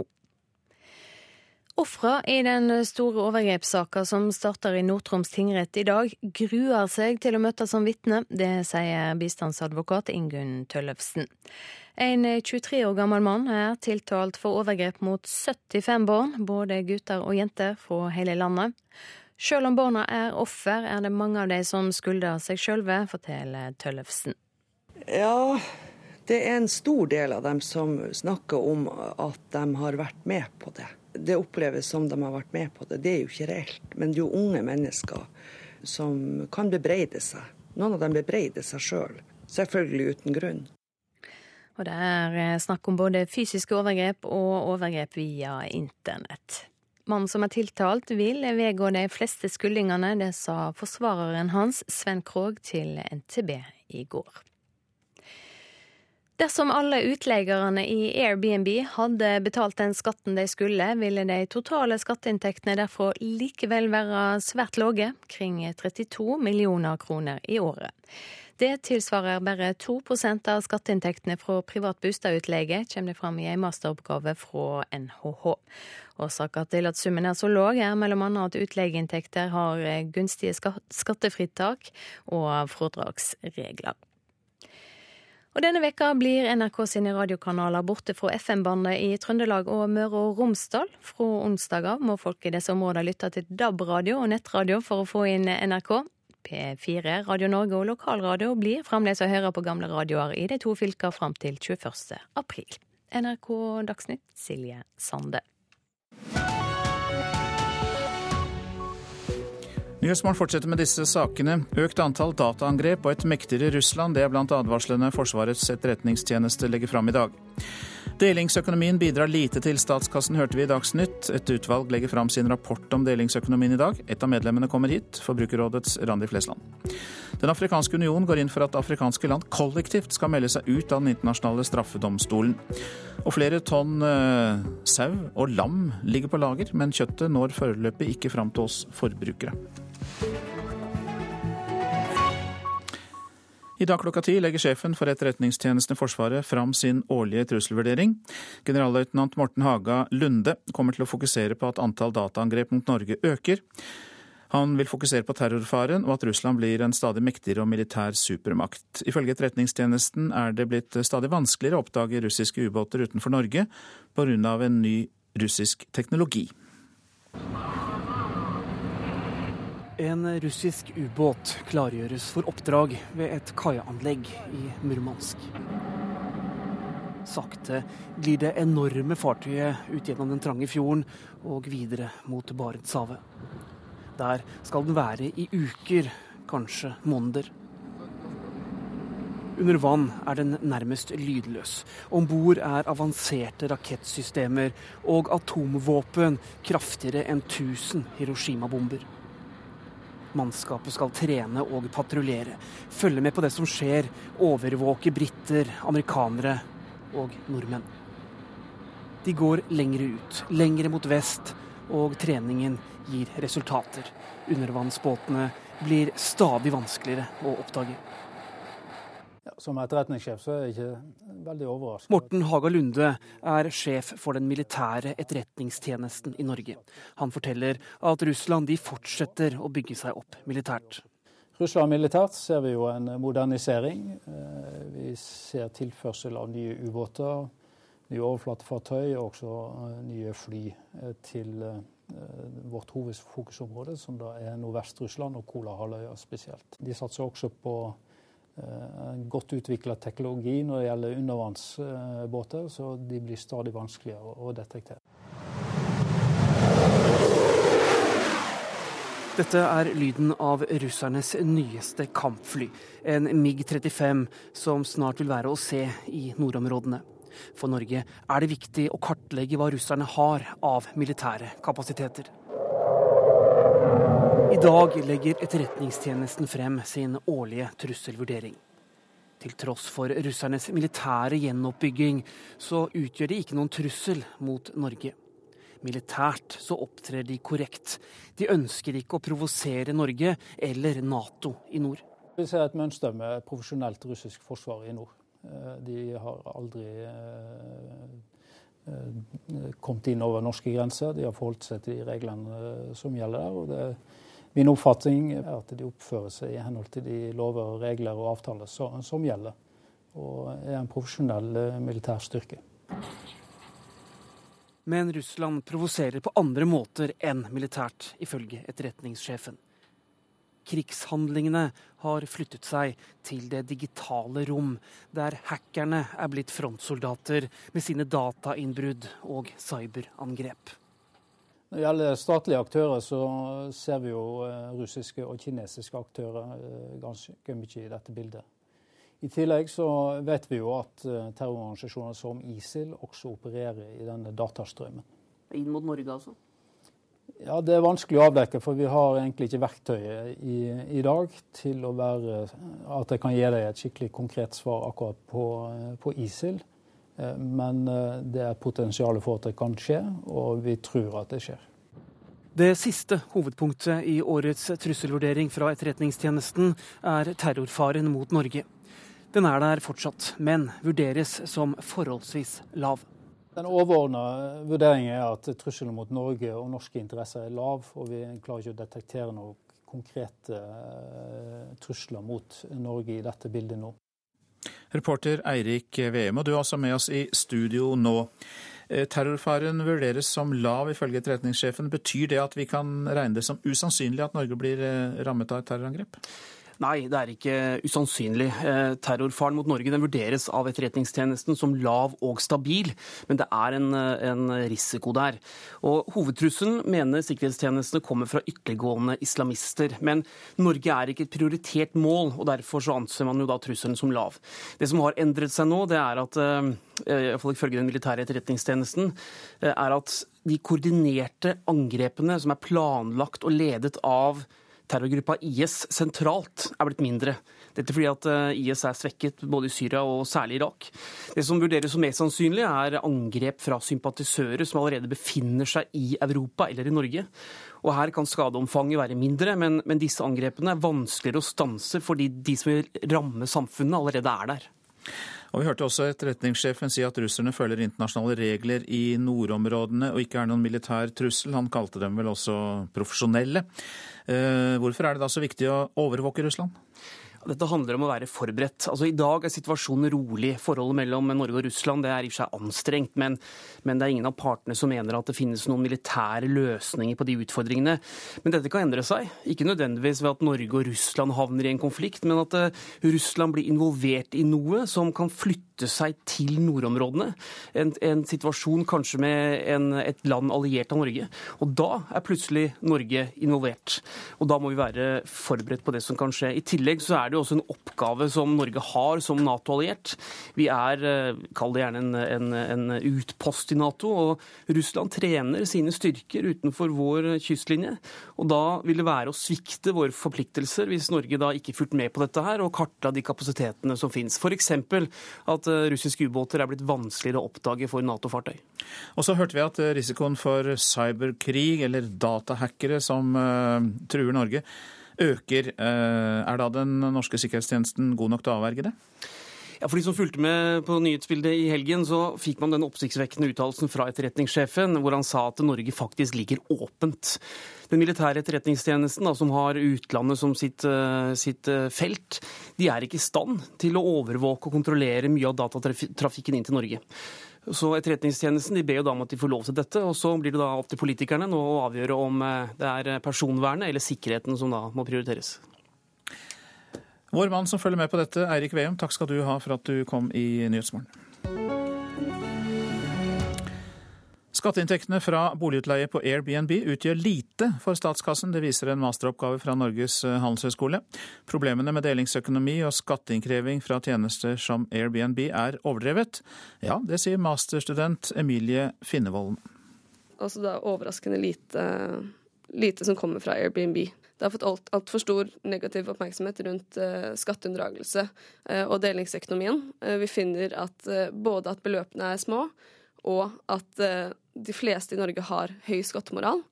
Ofra i den store overgrepssaka som starter i Nord-Troms tingrett i dag, gruer seg til å møtes som vitne. Det sier bistandsadvokat Ingunn Tøllefsen. En 23 år gammel mann er tiltalt for overgrep mot 75 barn, både gutter og jenter fra hele landet. Selv om barna er offer, er det mange av de som skylder seg sjølve, forteller Tøllefsen. Ja, det er en stor del av dem som snakker om at de har vært med på det. Det oppleves som de har vært med på det. Det er jo ikke reelt. Men det er jo unge mennesker som kan bebreide seg. Noen av dem bebreider seg sjøl. Selv. Selvfølgelig uten grunn. Og det er eh, snakk om både fysiske overgrep og overgrep via internett. Mannen som er tiltalt, vil vedgå de fleste skyldningene. Det sa forsvareren hans, Sven Krogh, til NTB i går. Dersom alle utleierne i Airbnb hadde betalt den skatten de skulle, ville de totale skatteinntektene derfor likevel være svært lave, kring 32 millioner kroner i året. Det tilsvarer bare 2% av skatteinntektene fra privat boligutleie, kommer det fram i en masteroppgave fra NHH. Årsaken til at summen er så lav, er bl.a. at utleieinntekter har gunstige skattefritak og fradragsregler. Og Denne veka blir NRK sine radiokanaler borte fra FM-bandet i Trøndelag og Møre og Romsdal. Fra onsdag av må folk i disse områdene lytte til DAB-radio og nettradio for å få inn NRK. P4, Radio Norge og lokalradio blir fremdeles å høre på gamle radioer i de to fylkene fram til 21. april. NRK Dagsnytt, Silje Sande. Nyhetsmorgen fortsetter med disse sakene. Økt antall dataangrep og et mektigere Russland, det er blant advarslene Forsvarets etterretningstjeneste legger fram i dag. Delingsøkonomien bidrar lite til statskassen, hørte vi i Dagsnytt. Et utvalg legger fram sin rapport om delingsøkonomien i dag. Et av medlemmene kommer hit, Forbrukerrådets Randi Flesland. Den afrikanske union går inn for at afrikanske land kollektivt skal melde seg ut av den internasjonale straffedomstolen. Og flere tonn uh, sau og lam ligger på lager, men kjøttet når foreløpig ikke fram til oss forbrukere. I dag klokka ti legger sjefen for Etterretningstjenesten Forsvaret fram sin årlige trusselvurdering. Generalløytnant Morten Haga Lunde kommer til å fokusere på at antall dataangrep mot Norge øker. Han vil fokusere på terrorfaren og at Russland blir en stadig mektigere og militær supermakt. Ifølge Etterretningstjenesten er det blitt stadig vanskeligere å oppdage russiske ubåter utenfor Norge pga. en ny russisk teknologi. En russisk ubåt klargjøres for oppdrag ved et kaianlegg i Murmansk. Sakte glir det enorme fartøyet ut gjennom den trange fjorden og videre mot Barentshavet. Der skal den være i uker, kanskje måneder. Under vann er den nærmest lydløs. Om bord er avanserte rakettsystemer og atomvåpen kraftigere enn 1000 Hiroshima-bomber. Mannskapet skal trene og patruljere, følge med på det som skjer, overvåke briter, amerikanere og nordmenn. De går lengre ut, lengre mot vest, og treningen gir resultater. Undervannsbåtene blir stadig vanskeligere å oppdage. Ja, som etterretningssjef så er jeg ikke veldig overrasket. Morten Haga Lunde er sjef for den militære etterretningstjenesten i Norge. Han forteller at Russland de fortsetter å bygge seg opp militært. Russland militært ser vi jo en modernisering. Eh, vi ser tilførsel av nye ubåter, nye overflatefartøy og også eh, nye fly eh, til vårt hovedfokusområde, som da er Nordvest-Russland og Kolahalvøya spesielt. De satser også på godt utvikla teknologi når det gjelder undervannsbåter, så de blir stadig vanskeligere å detektere. Dette er lyden av russernes nyeste kampfly, en MiG-35 som snart vil være å se i nordområdene. For Norge er det viktig å kartlegge hva russerne har av militære kapasiteter. Dag legger Etterretningstjenesten frem sin årlige trusselvurdering. Til tross for russernes militære gjenoppbygging, så utgjør de ikke noen trussel mot Norge. Militært så opptrer de korrekt. De ønsker ikke å provosere Norge eller Nato i nord. Vi ser et mønster med profesjonelt russisk forsvar i nord. Eh, de har aldri eh, eh, kommet inn over norske grenser. De har forholdt seg til de reglene som gjelder der. og det Min oppfatning er at de oppfører seg i henhold til de lover, regler og avtaler som, som gjelder, og er en profesjonell eh, militær styrke. Men Russland provoserer på andre måter enn militært, ifølge etterretningssjefen. Krigshandlingene har flyttet seg til det digitale rom, der hackerne er blitt frontsoldater med sine datainnbrudd og cyberangrep. Når det gjelder statlige aktører, så ser vi jo eh, russiske og kinesiske aktører eh, ganske mye i dette bildet. I tillegg så vet vi jo at eh, terrororganisasjoner som ISIL også opererer i denne datastrømmen. Inn mot Norge, altså? Ja, Det er vanskelig å avdekke, for vi har egentlig ikke verktøyet i, i dag til å være at jeg kan gi deg et skikkelig konkret svar akkurat på, på ISIL. Eh, men eh, det er potensial for at det kan skje, og vi tror at det skjer. Det siste hovedpunktet i årets trusselvurdering fra Etterretningstjenesten er terrorfaren mot Norge. Den er der fortsatt, men vurderes som forholdsvis lav. Den overordna vurderingen er at trusselen mot Norge og norske interesser er lav, og vi klarer ikke å detektere noen konkrete eh, trusler mot Norge i dette bildet nå. Reporter Eirik Veum, og du er også med oss i studio nå. Eh, terrorfaren vurderes som lav, ifølge etterretningssjefen. Betyr det at vi kan regne det som usannsynlig at Norge blir eh, rammet av et terrorangrep? Nei, det er ikke usannsynlig. Eh, terrorfaren mot Norge den vurderes av Etterretningstjenesten som lav og stabil, men det er en, en risiko der. Og Hovedtrusselen mener sikkerhetstjenestene kommer fra ytterliggående islamister. Men Norge er ikke et prioritert mål, og derfor så anser man jo da trusselen som lav. Det som har endret seg nå, det er at eh, iallfall ifølge den militære etterretningstjenesten, eh, er at de koordinerte angrepene som er planlagt og ledet av terrorgruppa IS sentralt er blitt mindre. Dette fordi at eh, IS er svekket både i Syria og særlig Irak. Det som vurderes som mest sannsynlig, er angrep fra sympatisører som allerede befinner seg i Europa eller i Norge. Og Her kan skadeomfanget være mindre, men, men disse angrepene er vanskeligere å stanse fordi de som vil ramme samfunnet, allerede er der. Og Vi hørte også etterretningssjefen si at russerne følger internasjonale regler i nordområdene og ikke er noen militær trussel. Han kalte dem vel også profesjonelle. Eh, hvorfor er det da så viktig å overvåke Russland? Dette handler om å være forberedt. Altså, I dag er situasjonen rolig. Forholdet mellom Norge og Russland det er i og for seg anstrengt, men, men, det er ingen av partene som mener at det finnes noen militære løsninger på de utfordringene. Men dette kan endre seg. Ikke nødvendigvis ved at Norge og Russland havner i en konflikt, men at uh, Russland blir involvert i noe som kan flytte seg til nordområdene. En, en situasjon kanskje med en, et land alliert av Norge. Og da er plutselig Norge involvert. Og da må vi være forberedt på det som kan skje. I tillegg så er det det jo også en oppgave som Norge har som Nato-alliert. Vi er, eh, kall det gjerne en, en, en, utpost i Nato, og Russland trener sine styrker utenfor vår kystlinje. Og da vil det være å svikte våre forpliktelser hvis Norge da ikke fulgte med på dette her og kartla de kapasitetene som finnes. F.eks. at eh, russiske ubåter er blitt vanskeligere å oppdage for Nato-fartøy. Og så hørte vi at eh, risikoen for cyberkrig eller datahackere som uh, truer Norge, øker. Eh, er da den norske sikkerhetstjenesten god nok til å avverge det? Ja, for de som fulgte med på nyhetsbildet i helgen, så fikk man den oppsiktsvekkende uttalelsen fra etterretningssjefen, hvor han sa at Norge faktisk ligger åpent. Den militære etterretningstjenesten, da, som har utlandet som sitt, eh, sitt, eh, felt, de er ikke i stand til å overvåke og kontrollere mye av datatrafikken inn til Norge. Så Etterretningstjenesten de ber jo da om at de får lov til dette, og så blir det da opp til politikerne nå å avgjøre om eh, det er personvernet eller sikkerheten som da må prioriteres. Vår mann som følger med på dette, Eirik Veum, takk skal du ha for at du kom i Nyhetsmorgen. Skatteinntektene fra boligutleie på Airbnb utgjør lite for statskassen. Det viser en masteroppgave fra Norges eh, handelshøyskole. Problemene med delingsøkonomi og skatteinnkreving fra tjenester som Airbnb er overdrevet. Ja, det sier masterstudent Emilie Finnevolden. Altså det er overraskende lite, lite som kommer fra Airbnb. Det har fått altfor alt stor negativ oppmerksomhet rundt uh, skatteunndragelse uh, og delingsøkonomien. Vi finner at både at beløpene er små, og at de fleste i Norge har høy skattemoral.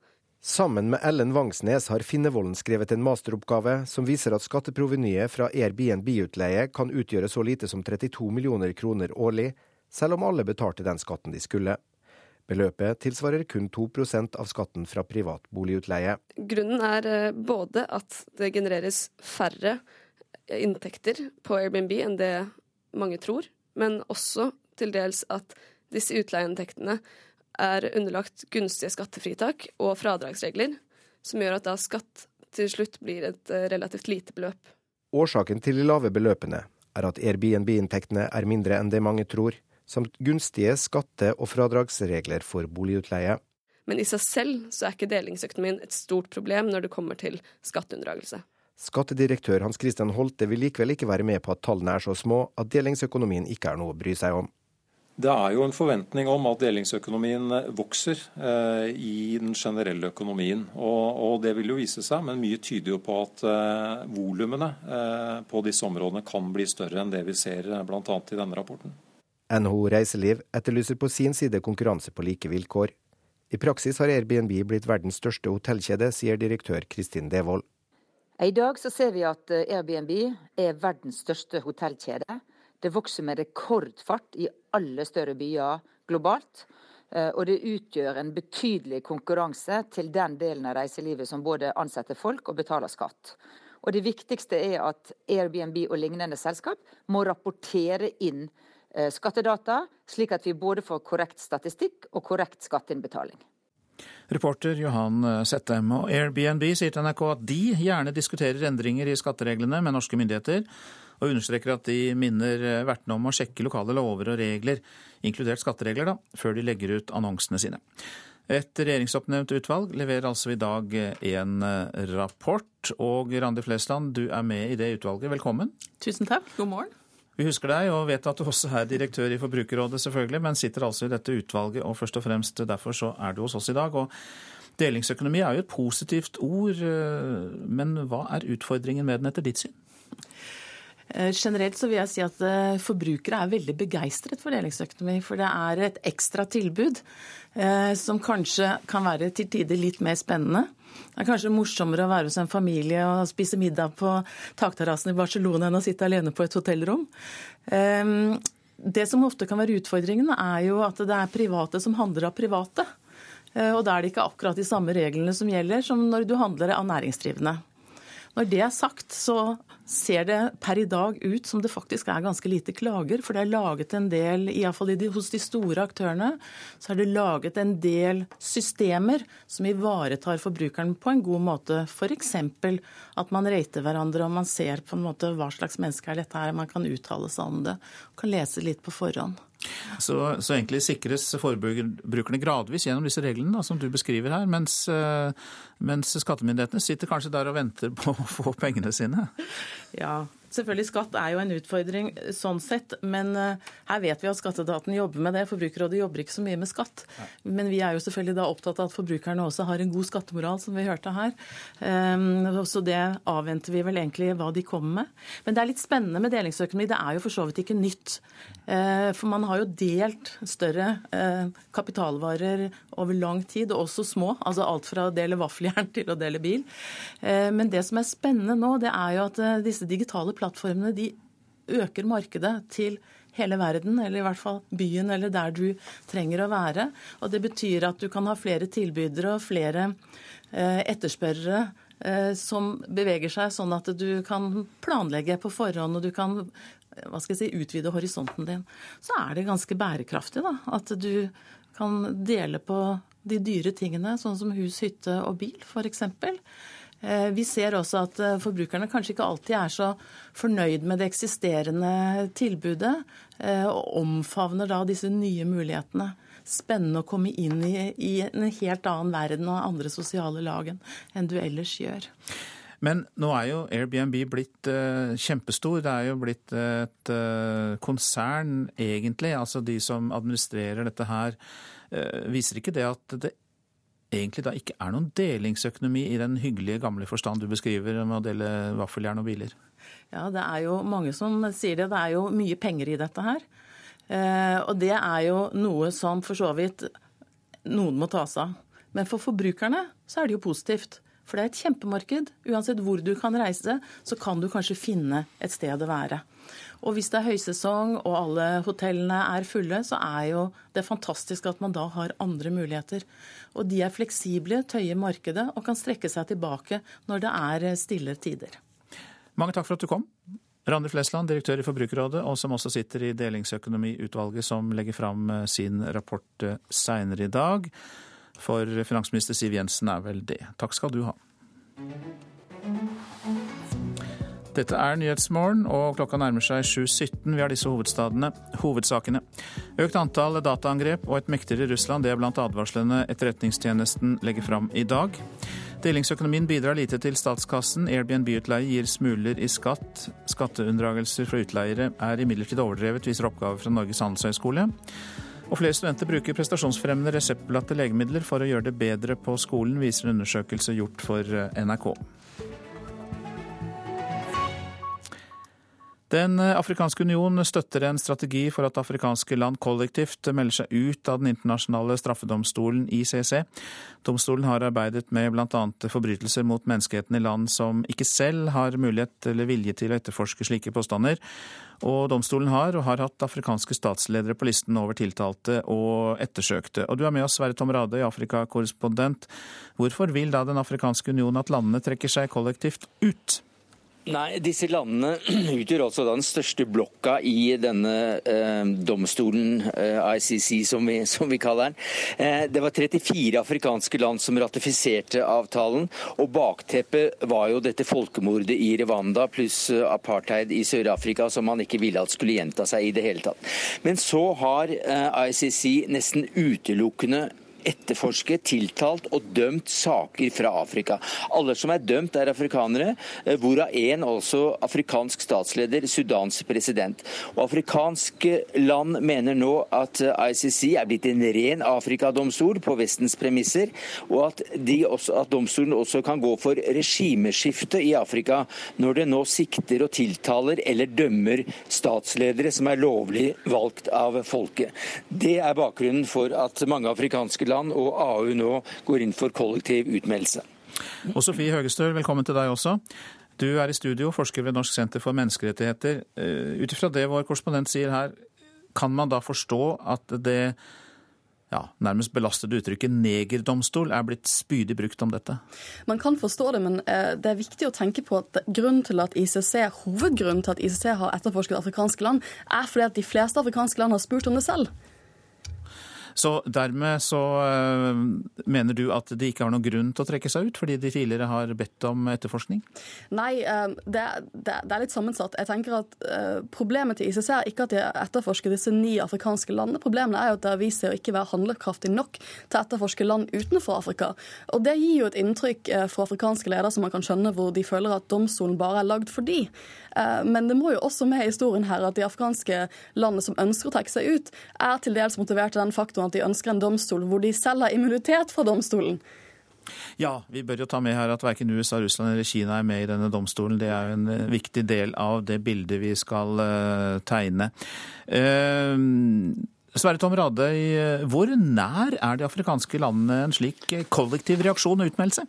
Sammen med Ellen Vangsnes har Finnevolden skrevet en masteroppgave som viser at skatteprovenyet fra Airbnb-utleie kan utgjøre så lite som 32 millioner kroner årlig, selv om alle betalte den skatten de skulle. Beløpet tilsvarer kun 2% av skatten fra privat boligutleie. Grunnen er eh, både at det genereres færre inntekter på Airbnb enn det mange tror, men også til dels at disse utleieinntektene er underlagt gunstige skattefritak og fradragsregler, som gjør at da skatt til slutt blir et eh, relativt lite beløp. Årsaken til de lave beløpene er at Airbnb-inntektene er mindre enn det mange tror, samt gunstige skatte- og fradragsregler for boligutleie. Men i seg selv så er ikke delingsøkonomien et stort problem når det kommer til skatteunndragelse. Skattedirektør Hans Christian Holte vil likevel ikke være med på at tallene er så små at delingsøkonomien ikke er noe å bry seg om. Det er jo en forventning om at delingsøkonomien eh, vokser eh, i den generelle økonomien. Og, og, det vil jo vise seg, men mye tyder jo på at eh, volumene eh, på disse områdene kan bli større enn det vi ser eh, bl.a. i denne rapporten. NHO Reiseliv etterlyser på sin side konkurranse på like vilkår. I praksis har Airbnb blitt verdens største hotellkjede, sier direktør Kristin Devold. I dag så ser vi at eh, Airbnb er verdens største hotellkjede. Det vokser med rekordfart i alle større byer globalt. Eh, og det utgjør en betydelig konkurranse til den delen av reiselivet som både ansetter folk og betaler skatt. Og det viktigste er at Airbnb og lignende selskap må rapportere inn skattedata, slik at vi både får korrekt statistikk og korrekt skatteinnbetaling. Reporter Johan Settem. Og Airbnb sier til NRK at de gjerne diskuterer endringer i skattereglene med norske myndigheter, og understreker at de minner vertene om å sjekke lokale lover og regler, inkludert skatteregler, da, før de legger ut annonsene sine. Et regjeringsoppnevnt utvalg leverer altså i dag en rapport. Og Randi Flesland, du er med i det utvalget. Velkommen. Tusen takk. God morgen. Vi husker deg og vet at du også er direktør i Forbrukerrådet, selvfølgelig, men sitter altså i dette utvalget, og først og fremst derfor så er du hos oss i dag. og Delingsøkonomi er jo et positivt ord, men hva er utfordringen med den etter ditt syn? Generelt så vil jeg si at forbrukere er veldig begeistret for delingsøkonomi. For det er et ekstra tilbud som kanskje kan være til tider litt mer spennende. Det er kanskje morsommere å være hos en familie og spise middag på takterrassen i Barcelona enn å sitte alene på et hotellrom. Det som ofte kan være utfordringen, er jo at det er private som handler av private. Og da er det ikke akkurat de samme reglene som gjelder som når du handler av næringsdrivende. Når det er sagt, så ser det per i dag ut som det faktisk er ganske lite klager. For det er laget en del, iallfall hos de store aktørene, så er det laget en del systemer som ivaretar forbrukeren på en god måte. F.eks. at man rater hverandre og man ser på en måte hva slags menneske er dette her. Man kan uttale seg om det. Kan lese litt på forhånd. Så, så, egentlig sikres forbrukerne gradvis gjennom disse reglene da, som du beskriver her, mens, mens, skattemyndighetene sitter kanskje der og venter på å få pengene sine? Ja, Selvfølgelig, Skatt er jo en utfordring sånn sett, men her vet vi at skatteetaten jobber med det. Forbrukerrådet jobber ikke så mye med skatt. Men vi er jo selvfølgelig da opptatt av at forbrukerne også har en god skattemoral, som vi hørte her. Så det avventer vi vel egentlig hva de kommer med. Men det er litt spennende med delingsøkonomi. Det er jo for så vidt ikke nytt. For man har jo delt større kapitalvarer over lang tid, og også små. Altså alt fra å dele vaffeljern til å dele bil. Men det som er spennende nå, det er jo at disse digitale plattformene de øker markedet til hele verden, eller i hvert fall byen eller der du trenger å være. Og det betyr at du kan ha flere tilbydere og flere eh, etterspørrere eh, som beveger seg sånn at du kan planlegge på forhånd og du kan hva skal jeg si, utvide horisonten din. Så er det ganske bærekraftig da, at du kan dele på de dyre tingene, sånn som hus, hytte og bil f.eks. Vi ser også at forbrukerne kanskje ikke alltid er så fornøyd med det eksisterende tilbudet, og omfavner da disse nye mulighetene. Spennende å komme inn i, i en helt annen verden og andre sosiale lag enn du ellers gjør. Men nå er jo Airbnb blitt uh, kjempestor. Det er jo blitt et uh, konsern, egentlig. Altså de som administrerer dette her. Uh, viser ikke det at det egentlig da ikke er noen delingsøkonomi i den hyggelige, gamle forstand du beskriver med å dele vaffeljern og biler? Ja, det er jo mange som sier det. Det er jo mye penger i dette her. Og det er jo noe som for så vidt noen må ta seg av. Men for forbrukerne så er det jo positivt. For det er et kjempemarked. Uansett hvor du kan reise, så kan du kanskje finne et sted å være. Og hvis det er høysesong og alle hotellene er fulle, så er jo det fantastisk at man da har andre muligheter. Og de er fleksible, tøyer markedet og kan strekke seg tilbake når det er stille tider. Mange takk for at du kom. Randi Flesland, direktør i Forbrukerrådet, og som også sitter i Delingsøkonomiutvalget, som legger fram sin rapport seinere i dag. For finansminister Siv Jensen er vel det. Takk skal du ha. Dette er Nyhetsmorgen, og klokka nærmer seg 7.17. Vi har disse hovedsakene. Økt antall dataangrep og et mektigere Russland, det er blant advarslene Etterretningstjenesten legger fram i dag. Delingsøkonomien bidrar lite til statskassen. Airbnb-utleie gir smuler i skatt. Skatteunndragelser fra utleiere er imidlertid overdrevet, viser oppgave fra Norges handelshøyskole. Og flere studenter bruker prestasjonsfremmende reseptbelagte legemidler for å gjøre det bedre på skolen, viser en undersøkelse gjort for NRK. Den afrikanske union støtter en strategi for at afrikanske land kollektivt melder seg ut av den internasjonale straffedomstolen ICC. Domstolen har arbeidet med bl.a. forbrytelser mot menneskeheten i land som ikke selv har mulighet eller vilje til å etterforske slike påstander. Og domstolen har og har hatt afrikanske statsledere på listen over tiltalte og ettersøkte. Og du er med oss, Sverre Tom Radøy, Afrikakorrespondent. Hvorfor vil da Den afrikanske union at landene trekker seg kollektivt ut? Nei, disse landene utgjør altså den største blokka i denne eh, domstolen, eh, ICC som vi, som vi, kaller den. Eh, det var 34 afrikanske land som ratifiserte avtalen, og bakteppet var jo dette folkemordet i Rwanda pluss eh, apartheid i Sør-Afrika som man ikke ville at skulle gjenta seg i det hele tatt. Men så har eh, ICC nesten utelukkende etterforsket, tiltalt og dømt saker fra Afrika. Alle som er dømt, er afrikanere, eh, hvorav én altså afrikansk statsleder, Sudans president. Og Afrikanske land mener nå at eh, ICC er blitt en ren Afrikadomstol på Vestens premisser, og at, også, at domstolen også kan gå for regimeskifte i Afrika når det nå sikter og tiltaler eller dømmer statsledere som er lovlig valgt av folket. Det er bakgrunnen for at mange afrikanske land og AU nå går inn for kollektiv utmeldelse. Og Sofie Høgestøl, velkommen til deg også. Du er i studio, forsker ved Norsk senter for menneskerettigheter. Eh, ut ifra det vår korrespondent sier her, kan man da forstå at det ja, nærmest belastede uttrykket negerdomstol er blitt spydig brukt om dette? Man kan forstå det, men eh, det er viktig å tenke på at grunnen til at ICC, hovedgrunnen til at ICC har etterforsket afrikanske land, er fordi at de fleste afrikanske land har spurt om det selv. Så dermed så uh, mener du at de ikke har noen grunn til å trekke seg ut, fordi de tidligere har bedt om etterforskning? Nei, uh, det, det, det, er litt sammensatt. Jeg tenker at uh, Problemet til ICC er ikke at de etterforsker disse ni afrikanske landene. Problemet er jo at det har vist seg å ikke være handlekraftig nok til å etterforske land utenfor Afrika. Og Det gir jo et inntrykk for afrikanske ledere som man kan skjønne, hvor de føler at domstolen bare er lagd for de. Men det må jo også med i historien her at de afghanske landene som ønsker å trekke seg ut, er til dels motivert av den faktoren at de ønsker en domstol hvor de selv har immunitet fra domstolen. Ja, vi bør jo ta med her at verken USA, Russland eller Kina er med i denne domstolen. Det er jo en eh, viktig del av det bildet vi skal uh, tegne. Uh, Sverre Tom Radøy, hvor nær er de afrikanske landene en slik kollektiv reaksjon og utmeldelse?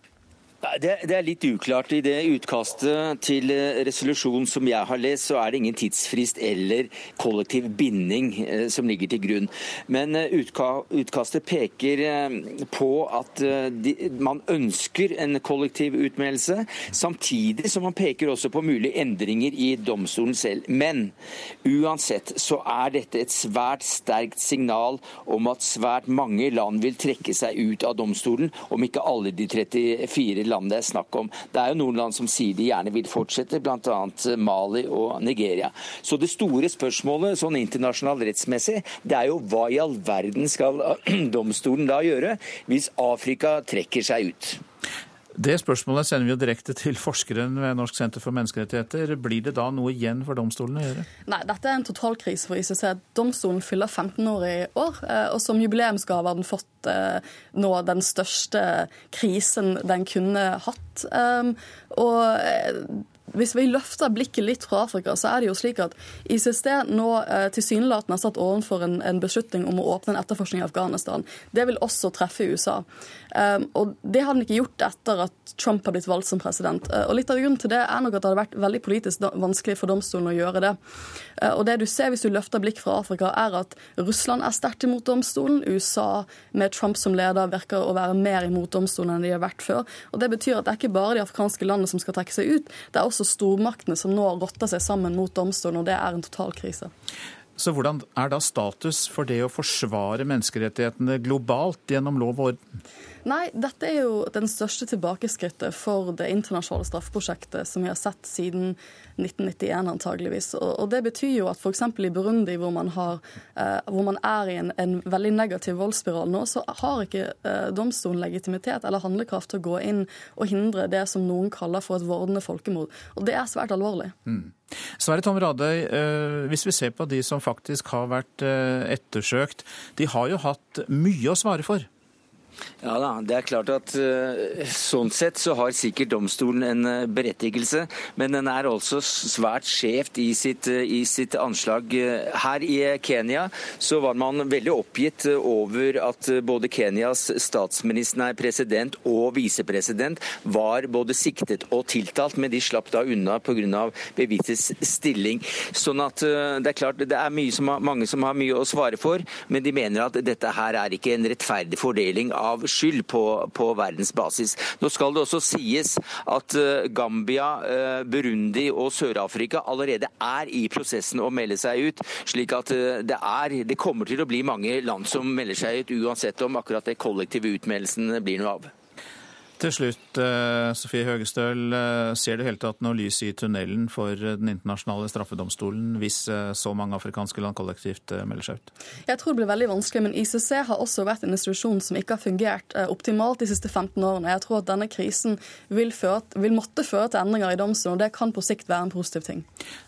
Det, det, er litt uklart. I det utkastet til eh, resolusjon som jeg har lest, så er det ingen tidsfrist eller kollektiv binding eh, som ligger til grunn. Men eh, utka, utkastet peker på at de, man ønsker en kollektiv utmeldelse, samtidig som man peker også på mulige endringer i domstolen selv. Men uansett så er dette et svært sterkt signal om at svært mange land vil trekke seg ut av domstolen, om ikke alle de 34 landene land det er snakk om. Det er jo noen land som sier de gjerne vil fortsette, bl.a. Mali og Nigeria. Så det store spørsmålet sånn internasjonalt rettsmessig, det er jo hva i all verden skal domstolen da gjøre hvis Afrika trekker seg ut? Det spørsmålet sender vi jo direkte til forskeren ved Norsk senter for menneskerettigheter. Blir det da noe igjen for domstolene å gjøre? Nei, dette er en totalkrise for ICC. Domstolen fyller 15 år i år, eh, og som jubileumsgave har den fått eh, nå den største krisen den kunne hatt. Ehm, og eh, hvis vi løfter blikket litt fra Afrika, så er det jo slik at ICC nå eh, tilsynelatende har satt overfor en, en, beslutning om å åpne en etterforskning i Afghanistan. Det vil også treffe USA. Um, og det har den ikke gjort etter at Trump har blitt valgt som president. Uh, og litt av grunnen til det er nok at det hadde vært veldig politisk vanskelig for domstolen å gjøre det. Uh, og det du ser hvis du løfter blikk fra Afrika, er at Russland er sterkt imot domstolen. USA med Trump som leder virker å være mer imot domstolen enn de har vært før. Og det betyr at det er ikke bare de afrikanske landene som skal trekke seg ut. det er også også stormaktene som nå rotter seg sammen mot domstolen, og det er en total krise. Så hvordan er da status for det å forsvare menneskerettighetene globalt gjennom lov og orden? Nei, dette er jo den største tilbakeskrittet for det internasjonale straffeprosjektet som vi har sett siden 1991, antageligvis. Og, det betyr jo at f.eks. i Burundi, hvor man, har, eh, hvor man er i en, en, veldig negativ voldsspiral nå, så har ikke eh, domstolen legitimitet eller handlekraft til å gå inn og hindre det som noen kaller for et vordende folkemord. Og det er svært alvorlig. Mm. Sverre Tom Radøy, eh, hvis vi ser på de som faktisk har vært eh, ettersøkt, de har jo hatt mye å svare for. Ja da, det er klart at uh, sånn sett så har sikkert domstolen en uh, berettigelse, men den er også svært skjevt i, sitt, uh, i sitt anslag. Her i Kenya så var man veldig oppgitt over at både Kenyas statsminister, nei, president og visepresident var både siktet og tiltalt, men de slapp da unna pga. bevisets stilling. Sånn at det er klart det er som mange som har mye å svare for, men de mener at dette her er ikke en rettferdig fordeling av skyld på, på verdensbasis. Nå skal det også sies at eh, Gambia, eh, Burundi og Sør-Afrika allerede er i prosessen å melde seg ut. slik at det, er, det kommer til å bli mange land som melder seg ut, uansett om akkurat det kollektive utmeldelsen blir noe av. Til slutt, eh, Sofie Høgestøl. Eh, ser du hele tatt noe lys i tunnelen for eh, Den internasjonale straffedomstolen hvis så mange afrikanske land kollektivt melder seg ut? Jeg tror det blir veldig vanskelig, men ICC har også vært en institusjon som ikke har fungert optimalt de siste 15 årene. Jeg tror at denne krisen vil, føre, vil måtte føre til endringer i domstolen, og det kan på sikt være en positiv ting.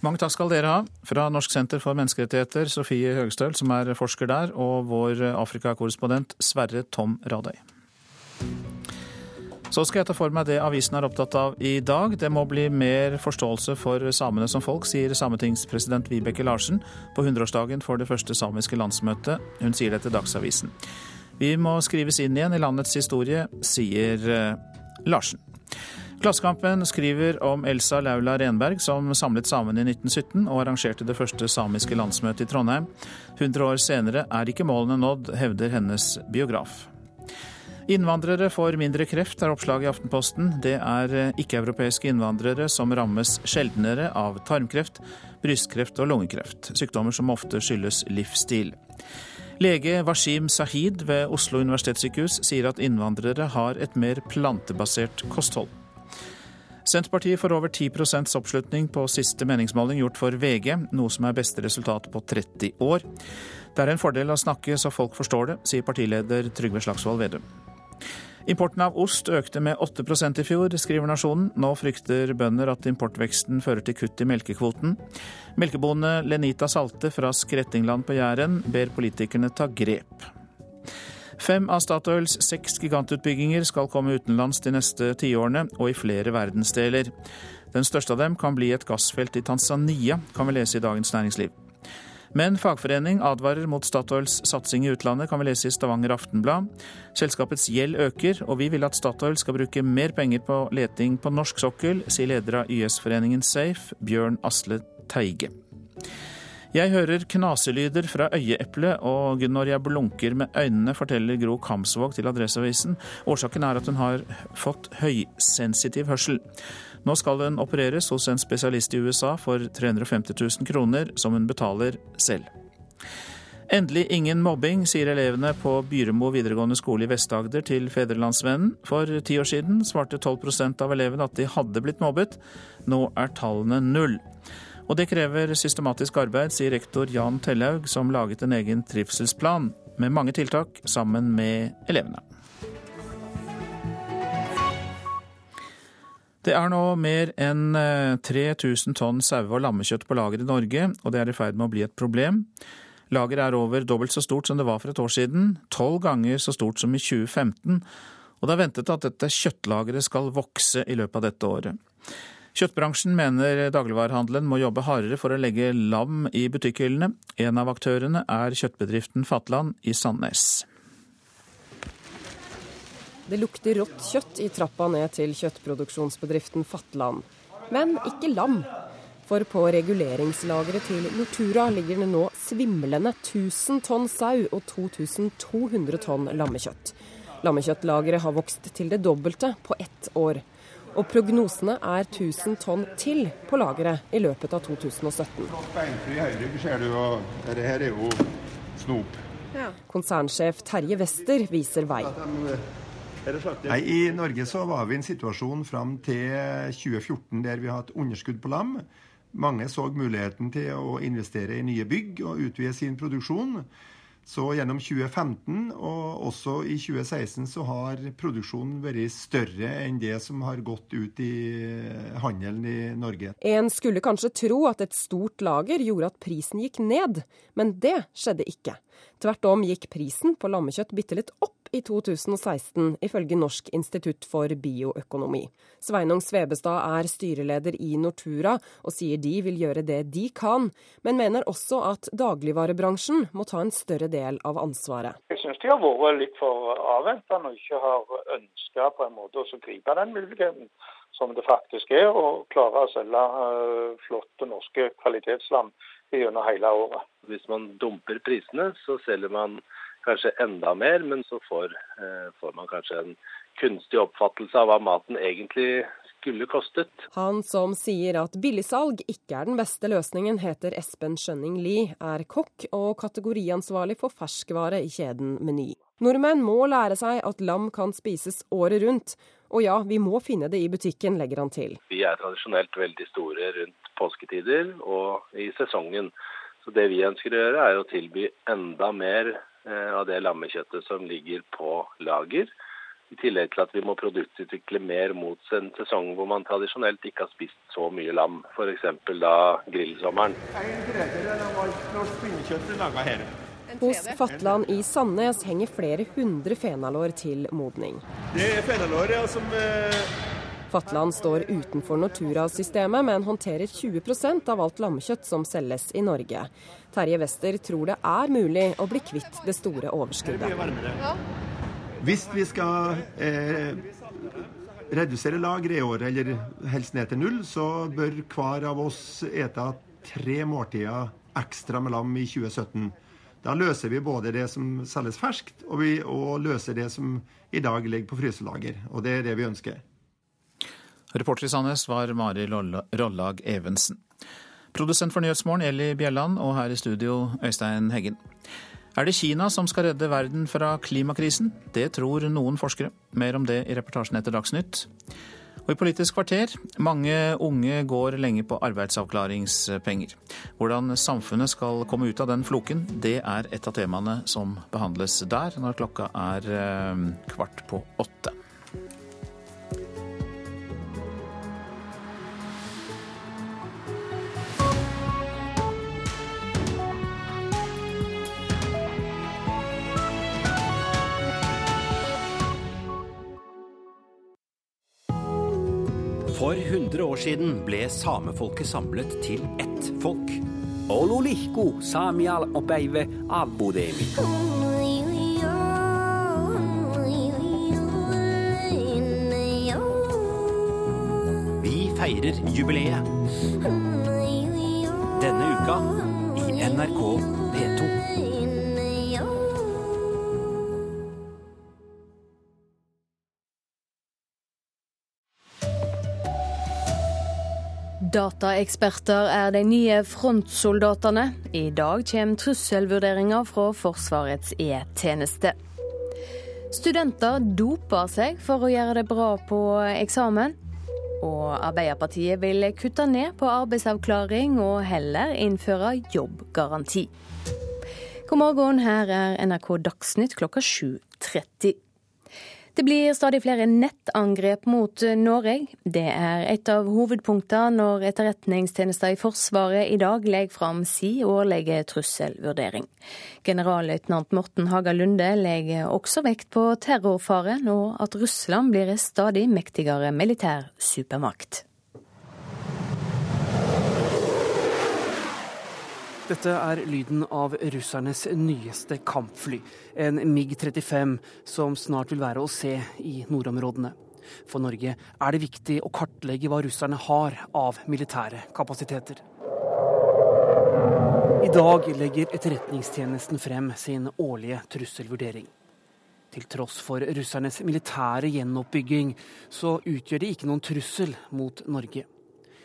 Mange takk skal dere ha. Fra Norsk senter for menneskerettigheter, Sofie Høgestøl, som er forsker der, og vår Afrikakorrespondent Sverre Tom Radøy. Så skal jeg ta for meg det avisen er opptatt av i dag. Det må bli mer forståelse for samene som folk, sier sametingspresident Vibeke Larsen på 100-årsdagen for det første samiske landsmøtet. Hun sier det til Dagsavisen. Vi må skrives inn igjen i landets historie, sier eh, Larsen. Klassekampen skriver om Elsa Laula Renberg, som samlet samene i 1917 og arrangerte det første samiske landsmøtet i Trondheim. 100 år senere er ikke målene nådd, hevder hennes biograf. Innvandrere får mindre kreft, er oppslaget i Aftenposten. Det er eh, ikke-europeiske innvandrere som rammes sjeldnere av tarmkreft, brystkreft og lungekreft. Sykdommer som ofte skyldes livsstil. Lege Washim Sahid ved Oslo universitetssykehus sier at innvandrere har et mer plantebasert kosthold. Senterpartiet får over 10% oppslutning på siste meningsmåling gjort for VG, noe som er beste resultat på 30 år. Det er en fordel å snakke så folk forstår det, sier partileder Trygve Slagsvold Vedum. Importen av ost økte med 8% i fjor, skriver Nasjonen. Nå frykter bønder at importveksten fører til kutt i melkekvoten. Melkebonde Lenita Salte fra Skrettingland på Jæren ber politikerne ta grep. Fem av Statoils seks gigantutbygginger skal komme utenlands de neste tiårene, og i flere verdensdeler. Den største av dem kan bli et gassfelt i Tanzania, kan vi lese i Dagens Næringsliv. Men fagforening advarer mot Statoils satsing i utlandet, kan vi lese i Stavanger Aftenblad. Selskapets gjeld øker, og vi vil at Statoil skal bruke mer penger på leting på norsk sokkel, sier leder av YS-foreningen Safe, Bjørn Asle Teige. Jeg hører knaselyder fra øyeeplet, og når jeg blunker med øynene, forteller Gro Kamsvåg til Adresseavisen. Årsaken er at hun har fått høysensitiv hørsel. Nå skal hun opereres hos en spesialist i USA for 350 000 kroner, som hun betaler selv. Endelig ingen mobbing, sier elevene på Byremo videregående skole i Vest-Agder til Fedrelandsvennen. For ti år siden svarte 12% av elevene at de hadde blitt mobbet. Nå er tallene null. Og det krever systematisk arbeid, sier rektor Jan Tellhaug, som laget en egen trivselsplan med mange tiltak sammen med elevene. Det er nå mer enn 3000 eh, tonn sau- og lammekjøtt på lager i Norge, og det er i ferd med å bli et problem. Lageret er over dobbelt så stort som det var for et år siden, tolv ganger så stort som i 2015, og det er ventet at dette kjøttlageret skal vokse i løpet av dette året. Kjøttbransjen mener dagligvarehandelen må jobbe hardere for å legge lam i butikkhyllene. En av aktørene er kjøttbedriften Fatland i Sandnes. Det lukter rått kjøtt i trappa ned til kjøttproduksjonsbedriften Fatland. Men ikke lam. For på reguleringslageret til Nortura ligger det nå svimlende 1000 tonn sau og 2200 tonn lammekjøtt. Lammekjøttlageret har vokst til det dobbelte på ett år. Og prognosene er 1000 tonn til på lageret i løpet av 2017. Konsernsjef Terje Wester viser vei. Nei, I Norge så var vi i en situasjon fram til 2014 der vi har hatt underskudd på lam. Mange så muligheten til å investere i nye bygg og utvide sin produksjon. Så gjennom 2015 og også i 2016 så har produksjonen vært større enn det som har gått ut i handelen i Norge. En skulle kanskje tro at et stort lager gjorde at prisen gikk ned, men det skjedde ikke. Tvert om gikk prisen på lammekjøtt bitte litt opp i 2016, ifølge Norsk institutt for bioøkonomi. Sveinung Svebestad er styreleder i Nortura, og sier de vil gjøre det de kan, men mener også at dagligvarebransjen må ta en større del av ansvaret. Jeg syns de har vært litt for avventende og ikke har ønska på en måte å gripe den muligheten som det faktisk er, å klare å selge uh, flotte norske kvalitetslam gjennom hele året. Hvis man dumper prisene, så selger man kanskje enda mer, men så får, eh, får man kanskje en kunstig oppfattelse av hva maten egentlig skulle kostet. Han som sier at billigsalg ikke er den beste løsningen, heter Espen Skjønning Lie, er kokk og kategoriansvarlig for ferskvare i kjeden Meny. Nordmenn må lære seg at lam kan spises året rundt, og ja, vi må finne det i butikken, legger han til. Vi er tradisjonelt veldig store rundt påsketider og i sesongen. Så det vi ønsker å gjøre, er å tilby enda mer av det lammekjøttet som ligger på lager. I tillegg til at vi må produktutvikle mer mot en sesong hvor man tradisjonelt ikke har spist så mye lam, f.eks. da grillsommeren. En tredjedel av alt norsk pinnekjøtt er laga her. Hos Fatland i Sandnes henger flere hundre fenalår til modning. Det er fenalår ja, som eh... Fatland står utenfor Nortura-systemet, men håndterer 20% av alt lammekjøtt som selges i Norge. Terje Wester tror det er mulig å bli kvitt det store overskuddet. Hvis vi skal eh, redusere lageret i år, eller helst ned til null, så bør hver av oss ete tre måltider ekstra med lam i 2017. Da løser vi både det som selges ferskt, og vi og løser det som i dag ligger på fryselager. Og det er det vi ønsker. Reporter i Sandnes var Mari Rollag Evensen. Produsent for Nyhetsmorgen Eli Bjelland, og her i studio Øystein Heggen. Er det Kina som skal redde verden fra klimakrisen? Det tror noen forskere. Mer om det i reportasjen etter Dagsnytt. Og i Politisk kvarter mange unge går lenge på arbeidsavklaringspenger. Hvordan samfunnet skal komme ut av den floken, det er et av temaene som behandles der når klokka er eh, kvart på åtte. For 100 år siden ble samefolket samlet til ett folk. Ololihku samial opeive abbudemi. Vi feirer jubileet. Denne uka i NRK P2. Dataeksperter er de nye frontsoldatene. I dag kommer trusselvurderinger fra Forsvarets E-tjeneste. Studenter doper seg for å gjøre det bra på eksamen. Og Arbeiderpartiet vil kutte ned på arbeidsavklaring og heller innføre jobbgaranti. God morgen, her er NRK Dagsnytt klokka 7.30. Det blir stadig flere nettangrep mot Norge. Det er et av hovedpunktene når etterretningstjenesten i Forsvaret i dag legger fram si årlige trusselvurdering. Generalløytnant Morten Haga Lunde legger også vekt på terrorfaren og at Russland blir en stadig mektigere militær supermakt. Dette er lyden av russernes nyeste kampfly, en MiG-35, som snart vil være å se i nordområdene. For Norge er det viktig å kartlegge hva russerne har av militære kapasiteter. I dag legger Etterretningstjenesten frem sin årlige trusselvurdering. Til tross for russernes militære gjenoppbygging, så utgjør de ikke noen trussel mot Norge.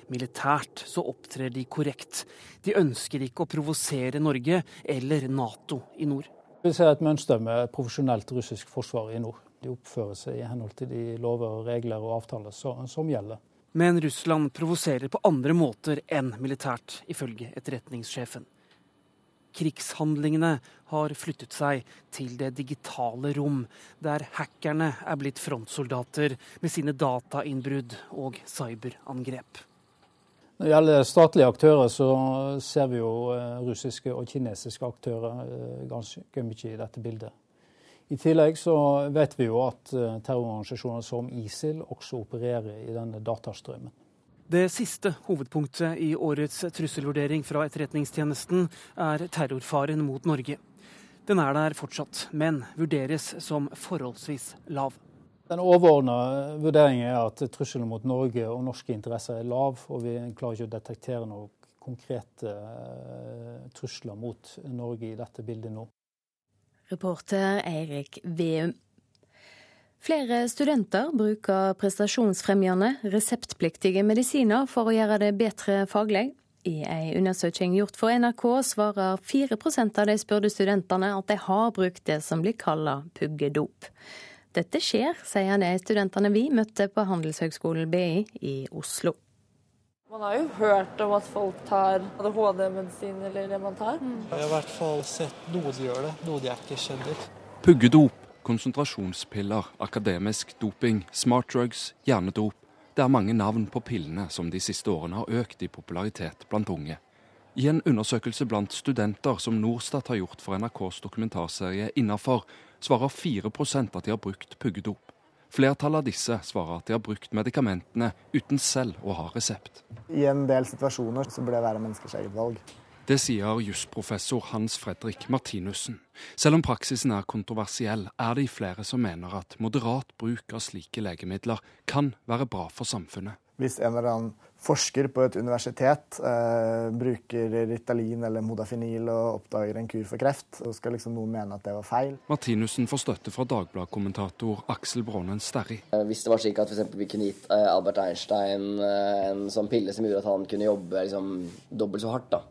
Militært så opptrer de korrekt. De ønsker ikke å provosere Norge eller Nato i nord. Vi ser et mønster med profesjonelt russisk forsvar i nord. De oppfører seg i henhold til de lover, regler og avtaler som gjelder. Men Russland provoserer på andre måter enn militært, ifølge etterretningssjefen. Krigshandlingene har flyttet seg til det digitale rom, der hackerne er blitt frontsoldater med sine datainnbrudd og cyberangrep. Når det gjelder statlige aktører, så ser vi jo eh, russiske og kinesiske aktører eh, ganske mye i dette bildet. I tillegg så vet vi jo at eh, terrororganisasjoner som ISIL også opererer i denne datastrømmen. Det siste hovedpunktet i årets trusselvurdering fra Etterretningstjenesten er terrorfaren mot Norge. Den er der fortsatt, men vurderes som forholdsvis lav. Den overordna vurderingen er at trusselen mot Norge og norske interesser er lav, og vi klarer ikke å detektere noen konkrete uh, trusler mot Norge i dette bildet nå. Reporter Eirik Veum. Flere studenter bruker prestasjonsfremjende, reseptpliktige medisiner for å gjøre det bedre faglig. I ei undersøking gjort for NRK svarer 4% av de spurte studentene at de har brukt det som blir kalla puggedop. Dette skjer, sier de studentene vi møtte på Handelshøgskolen BI i Oslo. Man har jo hørt om at folk tar ADHD-medisin eller det man tar. Jeg har i hvert fall sett noen gjør det, noe jeg ikke kjenner. Puggedop, konsentrasjonspiller, akademisk doping, smartdrugs, hjernedop det er mange navn på pillene som de siste årene har økt i popularitet blant unge. I en undersøkelse blant studenter som Norstat har gjort for NRKs dokumentarserie Innafor, svarer 4 at de har brukt puggedop. Flertallet av disse svarer at de har brukt medikamentene uten selv å ha resept. I en del situasjoner så burde det være menneskers eget valg. Det sier jusprofessor Hans Fredrik Martinussen. Selv om praksisen er kontroversiell, er det flere som mener at moderat bruk av slike legemidler kan være bra for samfunnet. Hvis en eller annen forsker på et universitet eh, bruker Ritalin eller Modafinil og oppdager en kur for kreft, så skal liksom noen mene at det var feil. Martinussen får støtte fra Dagbladet-kommentator Aksel Brånen Sterri. Eh, hvis det var slik at for vi kunne gitt eh, Albert Einstein eh, en sånn pille som gjorde at han kunne jobbe liksom, dobbelt så hardt, da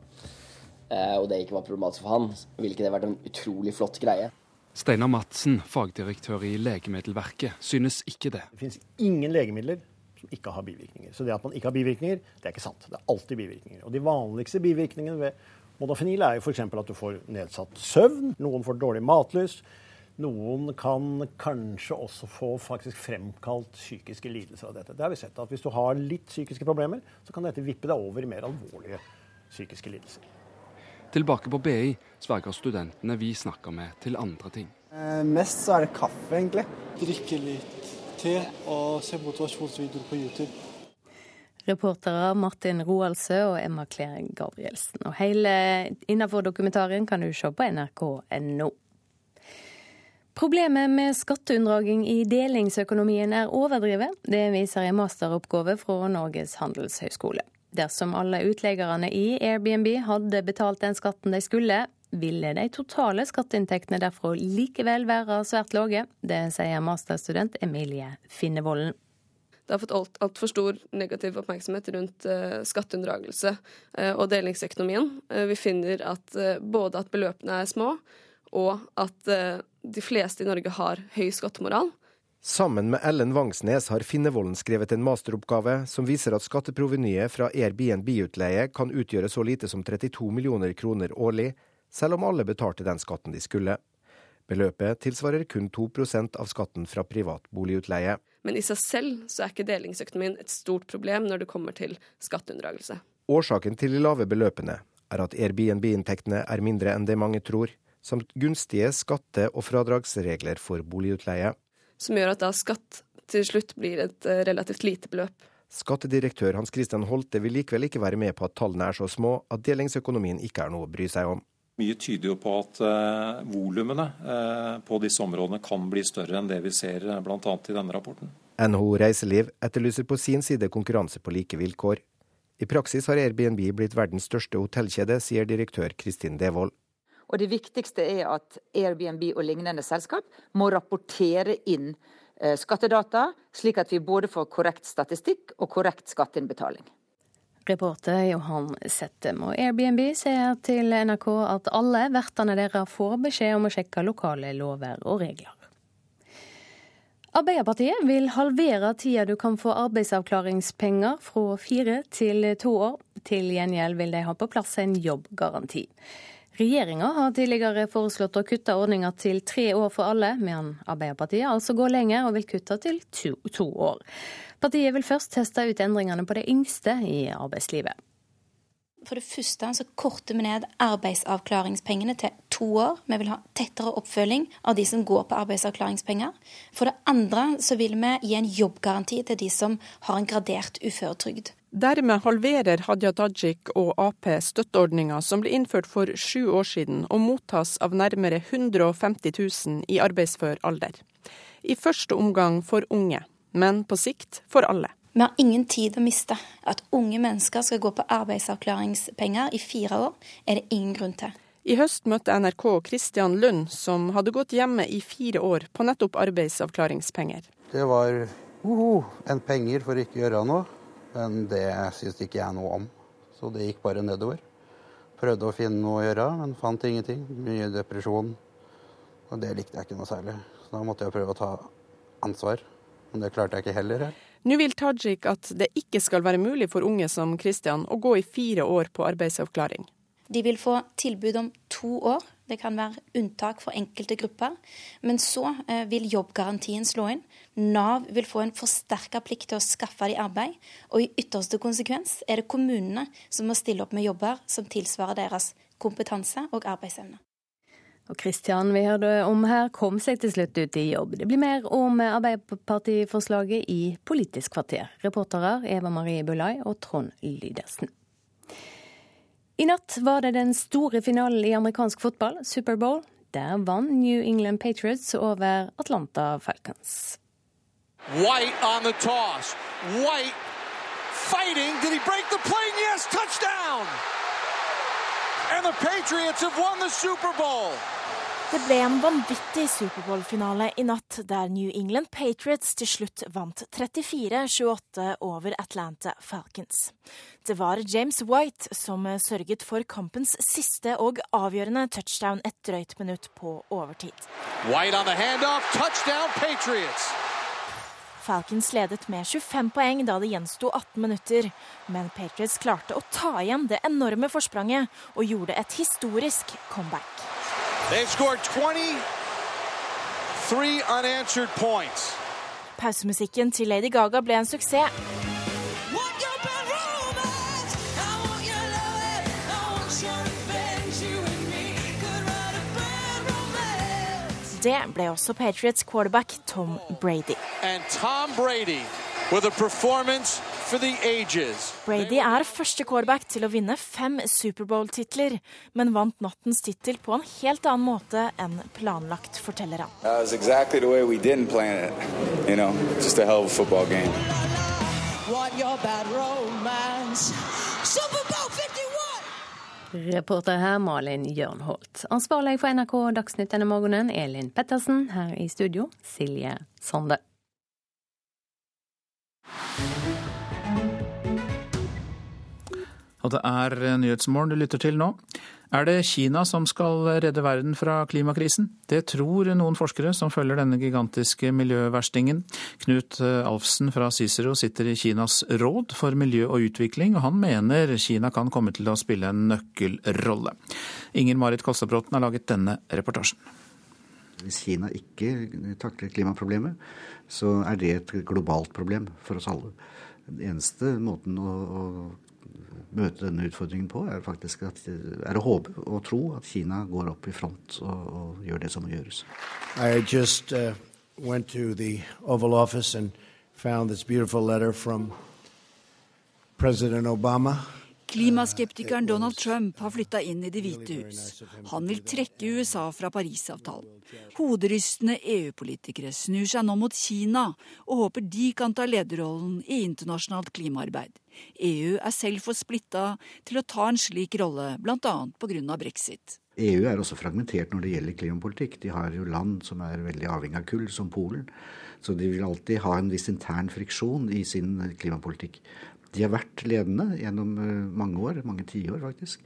Eh, og det ikke var problematisk for han, ville ikke det vært en utrolig flott greie. Steinar Madsen, fagdirektør i Legemiddelverket, synes ikke det. Det finnes ingen legemidler som ikke har bivirkninger. Så det at man ikke har bivirkninger, det er ikke sant. Det er alltid bivirkninger. Og de vanligste bivirkningene ved modafinil er jo f.eks. at du får nedsatt søvn, noen får dårlig matlyst. Noen kan kanskje også få faktisk fremkalt psykiske lidelser av dette. Det har vi sett at Hvis du har litt psykiske problemer, så kan dette vippe deg over i mer alvorlige psykiske lidelser. Tilbake på BI sverger studentene vi snakker med, til andre ting. Eh, mest så er det kaffe, egentlig. Drikke litt te og se motivasjonsvideoer på YouTube. Reportere Martin Roaldsø og Emma Claire Gabrielsen. Og hele innenfor dokumentaren kan du se på nrk.no. Problemet med skatteunndraging i delingsøkonomien er overdrevet. Det viser en masteroppgave fra Norges handelshøyskole. Dersom alle utleierne i Airbnb hadde betalt den skatten de skulle, ville de totale skatteinntektene derfor likevel være svært lave. Det sier masterstudent Emilie Finnevolden. Det har fått altfor alt stor negativ oppmerksomhet rundt uh, skatteunndragelse uh, og delingsøkonomien. Uh, vi finner at både at beløpene er små, og at de fleste i Norge har høy skattemoral. Sammen med Ellen Vangsnes har Finnevolden skrevet en masteroppgave som viser at skatteprovenyet fra Airbnb-utleie kan utgjøre så lite som 32 millioner kroner årlig, selv om alle betalte den skatten de skulle. Beløpet tilsvarer kun 2% av skatten fra privat boligutleie. Men i seg selv så er ikke delingsøkonomien et stort problem når det kommer til skatteunndragelse. Årsaken til de lave beløpene er at Airbnb-inntektene er mindre enn det mange tror, samt gunstige skatte- og fradragsregler for boligutleie som gjør at da skatt til slutt blir et eh, relativt lite beløp. Skattedirektør Hans Christian Holte vil likevel ikke være med på at tallene er så små at delingsøkonomien ikke er noe å bry seg om. Mye tyder jo på at eh, volumene uh, på disse områdene kan bli større enn det vi ser uh, bl.a. i denne rapporten. NHO Reiseliv etterlyser på sin side konkurranse på like vilkår. I praksis har Airbnb blitt verdens største hotellkjede, sier direktør Kristin Devold. Og det viktigste er at Airbnb og lignende selskap må rapportere inn eh, skattedata, slik at vi både får korrekt statistikk og korrekt skatteinnbetaling. Reporter Johan Settem. Og Airbnb sier til NRK at alle vertene deres får beskjed om å sjekke lokale lover og regler. Arbeiderpartiet vil halvere tida du kan få arbeidsavklaringspenger fra fire til to år. Til gjengjeld vil de ha på plass en jobbgaranti. Regjeringa har tidligere foreslått å kutte ordninga til tre år for alle, men Arbeiderpartiet altså går lenger og vil kutte til to, to år. Partiet vil først teste ut endringene på de yngste i arbeidslivet. For det første så korter vi ned arbeidsavklaringspengene til to år. Vi vil ha tettere oppfølging av de som går på arbeidsavklaringspenger. For det andre så vil vi gi en jobbgaranti til de som har en gradert uføretrygd. Dermed halverer Hadia Tajik og Ap støtteordninga som ble innført for sju år siden, og mottas av nærmere 150 000 i arbeidsfør alder. I første omgang for unge, men på sikt for alle. Vi har ingen tid å miste. At unge mennesker skal gå på arbeidsavklaringspenger i fire år, er det ingen grunn til. I høst møtte NRK Christian Lund, som hadde gått hjemme i fire år på nettopp arbeidsavklaringspenger. Det var uh, en penger for ikke å gjøre noe, men det syns ikke jeg noe om. Så det gikk bare nedover. Prøvde å finne noe å gjøre, men fant ingenting. Mye depresjon. Og det likte jeg ikke noe særlig. Så da måtte jeg prøve å ta ansvar. Men det klarte jeg ikke heller her. Nå vil Tajik at det ikke skal være mulig for unge som Christian å gå i fire år på arbeidsavklaring. De vil få tilbud om to år. Det kan være unntak for enkelte grupper. Men så eh, vil jobbgarantien slå inn. Nav vil få en forsterka plikt til å skaffe de arbeid. Og i ytterste konsekvens er det kommunene som må stille opp med jobber som tilsvarer deres kompetanse og arbeidsevne. Og Kristian vi hørte om her, kom seg til slutt ut i jobb. Det blir mer om Arbeiderpartiforslaget i Politisk kvarter. Reportere Eva Marie Bullai og Trond Lydersen. I natt var det den store finalen i amerikansk fotball, Superbowl. Der vant New England Patriots over Atlanta Falcons. White on the toss. White fighting. Did he break the plane? Yes, touchdown! And the Patriots have won the Super Bowl. Det ble en vanvittig Superbowl-finale i natt, der New England Patriots til slutt vant 34-28 over Atlanta Falcons. Det var James White som sørget for kampens siste og avgjørende touchdown et drøyt minutt på overtid. White on the handoff, touchdown Patriots! Falcons ledet med 25 poeng da det gjensto 18 minutter, men Patriots klarte å ta igjen det enorme forspranget og gjorde et historisk comeback. They've scored 23 unanswered points. Pausemusikken til Lady Gaga ble en suksess. Det ble også Patriots quarterback Tom Brady. Tom Brady with a performance Brady er første quarterback til å vinne fem Superbowl-titler, men vant nattens tittel på en helt annen måte enn planlagt, forteller han. Exactly you know, Reporter her Malin Jørnholt. Ansvarlig for NRK Dagsnytt denne morgenen, Elin Pettersen. Her i studio, Silje Sande. Og det er Nyhetsmorgen du lytter til nå. Er det Kina som skal redde verden fra klimakrisen? Det tror noen forskere som følger denne gigantiske miljøverstingen. Knut Alfsen fra Cicero sitter i Kinas råd for miljø og utvikling, og han mener Kina kan komme til å spille en nøkkelrolle. Inger Marit Kolstadbråten har laget denne reportasjen. Hvis Kina ikke takler klimaproblemet, så er det et globalt problem for oss alle. Den eneste måten å, å møte denne utfordringen på, er faktisk at, er å håpe og tro at Kina går opp i front og, og gjør det som må gjøres. I just uh, went to the Oval Office and found this beautiful letter from President Obama. Klimaskeptikeren Donald Trump har flytta inn i Det hvite hus. Han vil trekke USA fra Parisavtalen. Hoderystende EU-politikere snur seg nå mot Kina og håper de kan ta lederrollen i internasjonalt klimaarbeid. EU er selv for splitta til å ta en slik rolle, bl.a. pga. brexit. EU er også fragmentert når det gjelder klimapolitikk. De har jo land som er veldig avhengig av kull, som Polen. Så de vil alltid ha en viss intern friksjon i sin klimapolitikk. De har vært ledende gjennom eh, mange år, mange tiår faktisk.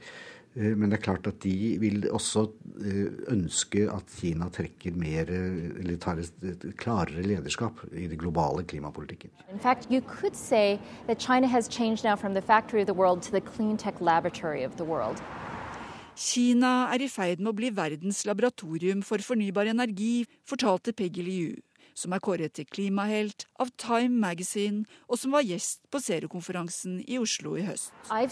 Eh, men det er klart at de vil også eh, ønske at Kina trekker mer, eller tar et klarere lederskap i det globale klimapolitikken. In fact, you could say that China has changed now from the factory of the world to the clean tech laboratory of the world. Kina er i ferd med å bli verdens laboratorium for fornybar energi, fortalte Peggy Liu som er kåret til klimahelt av Time Magazine, og som var gjest på Zero-konferansen i Oslo i høst. Of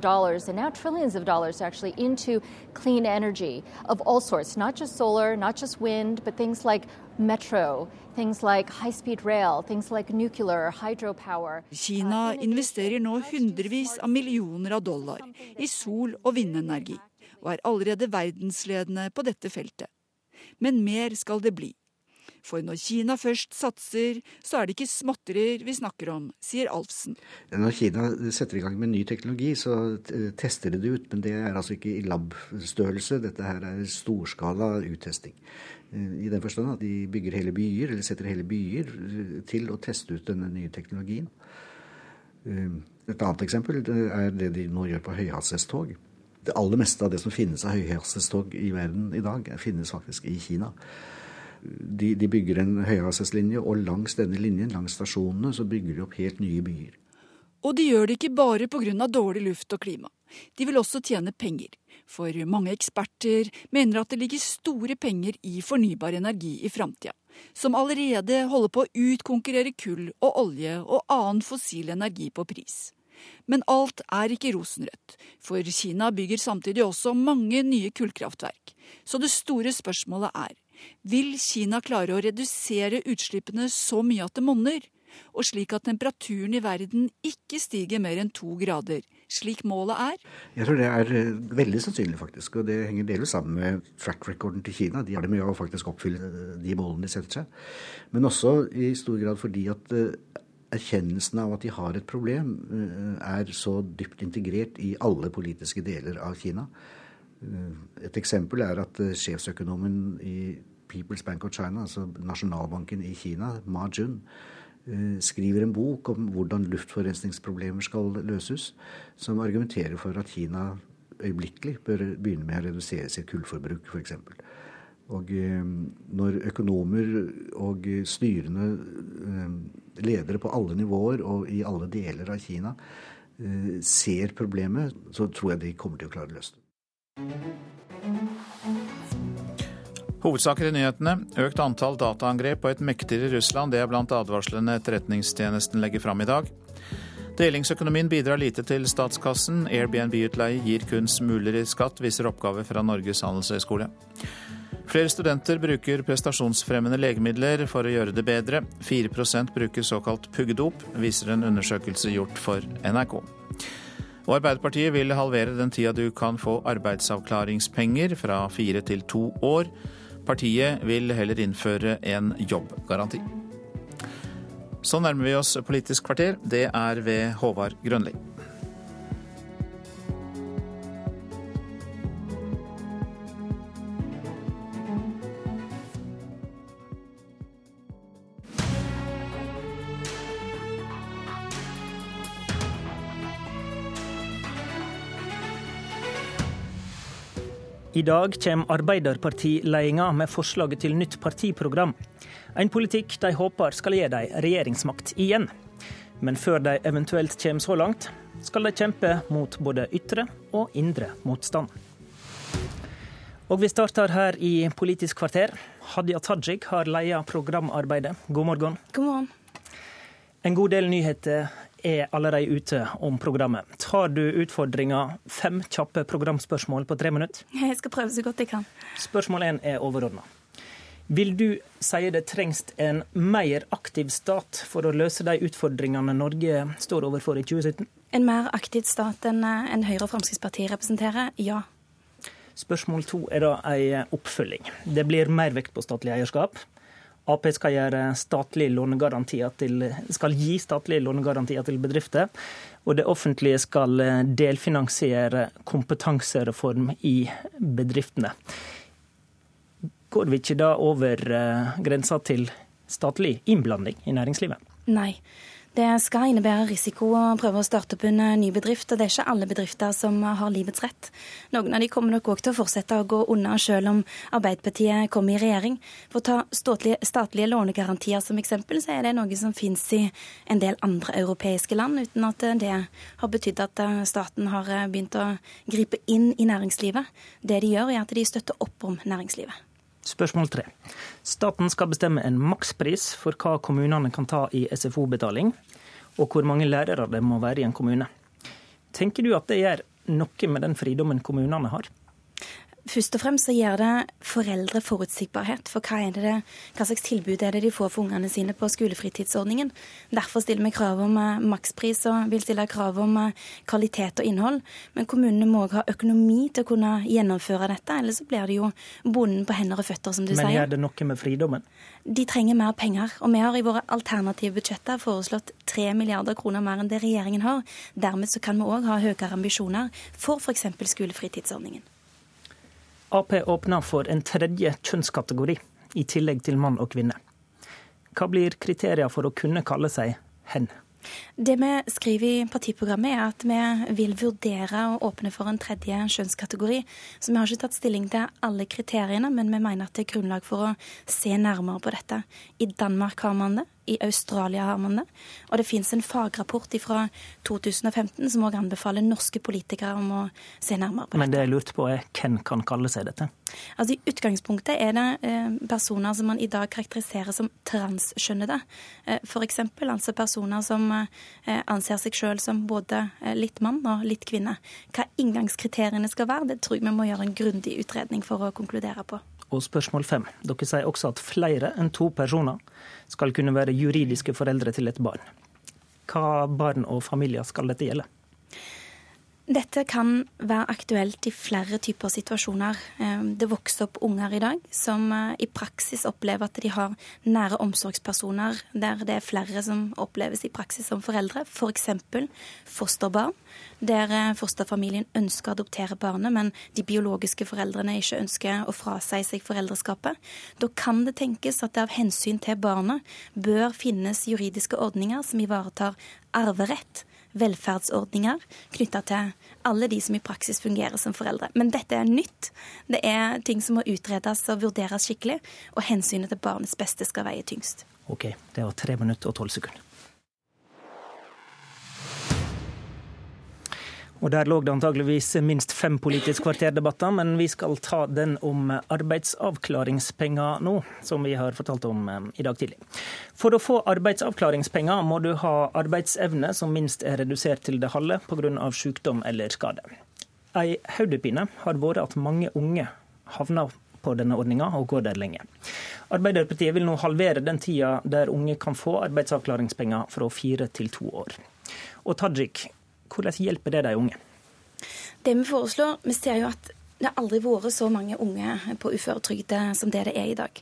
dollars, and now trillions of dollars actually, into clean energy of all sorts, not just solar, not just wind, but things like metro, things like high-speed rail, things like nuclear, hydropower. Kina investerer nå hundrevis av millioner av dollar i sol- og vindenergi, og er allerede verdensledende på dette feltet men mer skal det bli. For når Kina først satser, så er det ikke småtterier vi snakker om, sier Alfsen. Når Kina setter i gang med ny teknologi, så tester de det ut. Men det er altså ikke i lab-størrelse. Dette her er storskala uttesting. I den forstand at de bygger hele byer, eller setter hele byer til å teste ut denne nye teknologien. Et annet eksempel er det de nå gjør på høyhastighetstog. Det aller meste av det som finnes av høyhastighetstog i verden i dag, finnes faktisk i Kina. De, de bygger en høyhastighetslinje, og langs denne linjen, langs stasjonene, så bygger de opp helt nye byer. Og de gjør det ikke bare pga. dårlig luft og klima. De vil også tjene penger. For mange eksperter mener at det ligger store penger i fornybar energi i framtida, som allerede holder på å utkonkurrere kull og olje og annen fossil energi på pris. Men alt er ikke rosenrødt, for Kina bygger samtidig også mange nye kullkraftverk. Så det store spørsmålet er vil Kina klare å redusere utslippene så mye at det monner? Og slik at temperaturen i verden ikke stiger mer enn to grader, slik målet er? Jeg tror det er eh, veldig sannsynlig, faktisk. Og det henger delvis sammen med track recorden til Kina. De har det med å faktisk oppfylle eh, de målene de setter seg. Men også i stor grad fordi at eh, erkjennelsen av at de har et problem, eh, er så dypt integrert i alle politiske deler av Kina. Eh, et eksempel er at eh, sjefsøkonomen i People's Bank of China, altså nasjonalbanken i Kina, Ma Jun, skriver en bok om hvordan luftforurensningsproblemer skal løses, som argumenterer for at Kina øyeblikkelig bør begynne med å redusere sitt kullforbruk, f.eks. Og når økonomer og styrende ledere på alle nivåer og i alle deler av Kina eh, ser problemet, så tror jeg de kommer til å klare å løse det. Hovedsaker i nyhetene. Økt antall dataangrep på et mektigere Russland. Det er blant advarslene Etterretningstjenesten legger fram i dag. Delingsøkonomien bidrar lite til statskassen. Airbnb-utleie gir kun smuler i skatt, viser oppgave fra Norges handelshøyskole. Flere studenter bruker prestasjonsfremmende legemidler for å gjøre det bedre. 4% bruker såkalt puggedop, viser en undersøkelse gjort for NRK. Og Arbeiderpartiet vil halvere den tida du kan få arbeidsavklaringspenger, fra fire til to år. Partiet vil heller innføre en jobbgaranti. Så nærmer vi oss Politisk kvarter. Det er ved Håvard Grønli. I dag kommer Arbeiderpartiledelsen med forslaget til nytt partiprogram. En politikk de håper skal gi dem regjeringsmakt igjen. Men før de eventuelt kommer så langt, skal de kjempe mot både ytre og indre motstand. Og vi starter her i Politisk kvarter. Hadia Tajik har ledet programarbeidet. God morgen. God morgen. En god del nyheter er allerede ute om programmet. Tar du utfordringa fem kjappe programspørsmål på tre minutter? Jeg skal prøve så godt jeg kan. Spørsmål én er overordna. Vil du si det trengs en mer aktiv stat for å løse de utfordringene Norge står overfor i 2017? En mer aktiv stat enn en Høyre og Fremskrittspartiet representerer, ja. Spørsmål to er da en oppfølging. Det blir mer vekt på statlig eierskap. Ap skal, til, skal, gi statlige lånegarantier til bedrifter. Og det offentlige skal eh, delfinansiere kompetansereform i bedriftene. Går vi ikke da over eh, grensa til statlig innblanding i næringslivet? Nei. Det skal innebære risiko å prøve å starte opp en eh, ny bedrift, og det er ikke alle bedrifter som har livets rett. Noen av de kommer nok òg til å fortsette å gå unna selv om Arbeiderpartiet kommer i regjering. For å ta statlige, statlige lånegarantier som eksempel, så er det noe som finnes i en del andre europeiske land, uten at det har betydd at eh, staten har eh, begynt å gripe inn i næringslivet. Det de gjør, er at de støtter opp om næringslivet. Spørsmål tre. Staten skal bestemme en makspris for hva kommunene kan ta i SFO-betaling, og hvor mange lærere det må være i en kommune. Tenker du at det gjør noe med den fridommen kommunene har? Først og fremst så gir det foreldre forutsigbarhet for hva, det, hva slags tilbud er det de får for ungene sine på skolefritidsordningen. Derfor stiller vi krav om eh, makspris og vil stille krav om eh, kvalitet og innhold. Men kommunene må òg ha økonomi til å kunne gjennomføre dette, ellers så blir det jo bonden på hender og føtter, som du Men sier. Men gjør det noe med fridommen? De trenger mer penger. Og vi har i våre alternative budsjetter foreslått 3 milliarder kroner mer enn det regjeringen har. Dermed så kan vi òg ha høyere ambisjoner for f.eks. skolefritidsordningen. Ap åpner for en tredje kjønnskategori, i tillegg til mann og kvinne. Hva blir kriterier for å kunne kalle seg hen? Det vi skriver i partiprogrammet, er at vi vil vurdere å åpne for en tredje kjønnskategori. Så vi har ikke tatt stilling til alle kriteriene, men vi mener at det er grunnlag for å se nærmere på dette. I Danmark har man det, i Australia har man det. Og det fins en fagrapport fra 2015 som òg anbefaler norske politikere om å se nærmere på dette. Men det jeg lurte på er hvem kan kalle seg dette? Altså I utgangspunktet er det eh, personer som man i dag karakteriserer som transkjønnede. Eh, F.eks. altså personer som eh, anser seg sjøl som både eh, litt mann og litt kvinne. Hva inngangskriteriene skal være, det tror jeg vi må gjøre en grundig utredning for å konkludere på. Og spørsmål fem. Dere sier også at flere enn to personer skal kunne være juridiske foreldre til et barn. Hva barn og familier skal dette gjelde? Dette kan være aktuelt i flere typer situasjoner. Eh, det vokser opp unger i dag som eh, i praksis opplever at de har nære omsorgspersoner der det er flere som oppleves i praksis som foreldre, f.eks. For fosterbarn, der eh, fosterfamilien ønsker å adoptere barnet, men de biologiske foreldrene ikke ønsker å frasi seg foreldreskapet. Da kan det tenkes at det av hensyn til barnet bør finnes juridiske ordninger som ivaretar arverett velferdsordninger knytta til alle de som i praksis fungerer som foreldre. Men dette er nytt. Det er ting som må utredes og vurderes skikkelig, og hensynet til barnets beste skal veie tyngst. Ok, det var tre minutter og tolv sekunder. Og Der lå det antageligvis minst fem Politisk kvarter-debatter, men vi skal ta den om arbeidsavklaringspenger nå, som vi har fortalt om eh, i dag tidlig. For å få arbeidsavklaringspenger må du ha arbeidsevne som minst er redusert til det halve pga. sykdom eller skade. Ei hodepine har vært at mange unge havner på denne ordninga og går der lenge. Arbeiderpartiet vil nå halvere den tida der unge kan få arbeidsavklaringspenger fra fire til to år. Og Tajik, hvordan hjelper det de unge? Det Vi foreslår, vi ser jo at det har aldri vært så mange unge på uføretrygd som det det er i dag.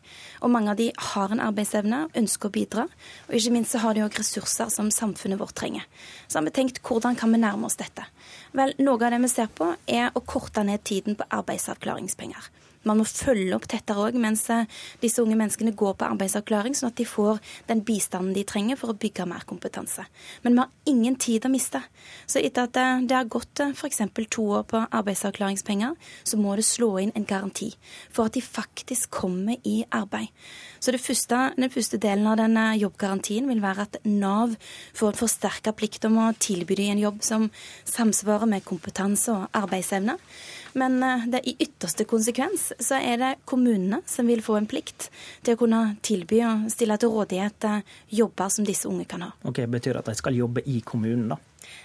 Og mange av de har en arbeidsevne, ønsker å bidra. Og ikke minst så har de òg ressurser som samfunnet vårt trenger. Så har vi tenkt hvordan kan vi nærme oss dette? Vel, noe av det vi ser på, er å korte ned tiden på arbeidsavklaringspenger. Man må følge opp tettere òg mens eh, disse unge menneskene går på arbeidsavklaring, sånn at de får den bistanden de trenger for å bygge mer kompetanse. Men vi har ingen tid å miste. Så etter at eh, det har gått eh, f.eks. to år på arbeidsavklaringspenger, så må det slå inn en garanti for at de faktisk kommer i arbeid. Så første, Den første delen av denne jobbgarantien vil være at Nav får en forsterka plikt om å tilby dem en jobb som samsvarer med kompetanse og arbeidsevne. Men det, i ytterste konsekvens så er det kommunene som vil få en plikt til å kunne tilby og stille til rådighet jobber som disse unge kan ha. Ok, Betyr det at de skal jobbe i kommunen, da?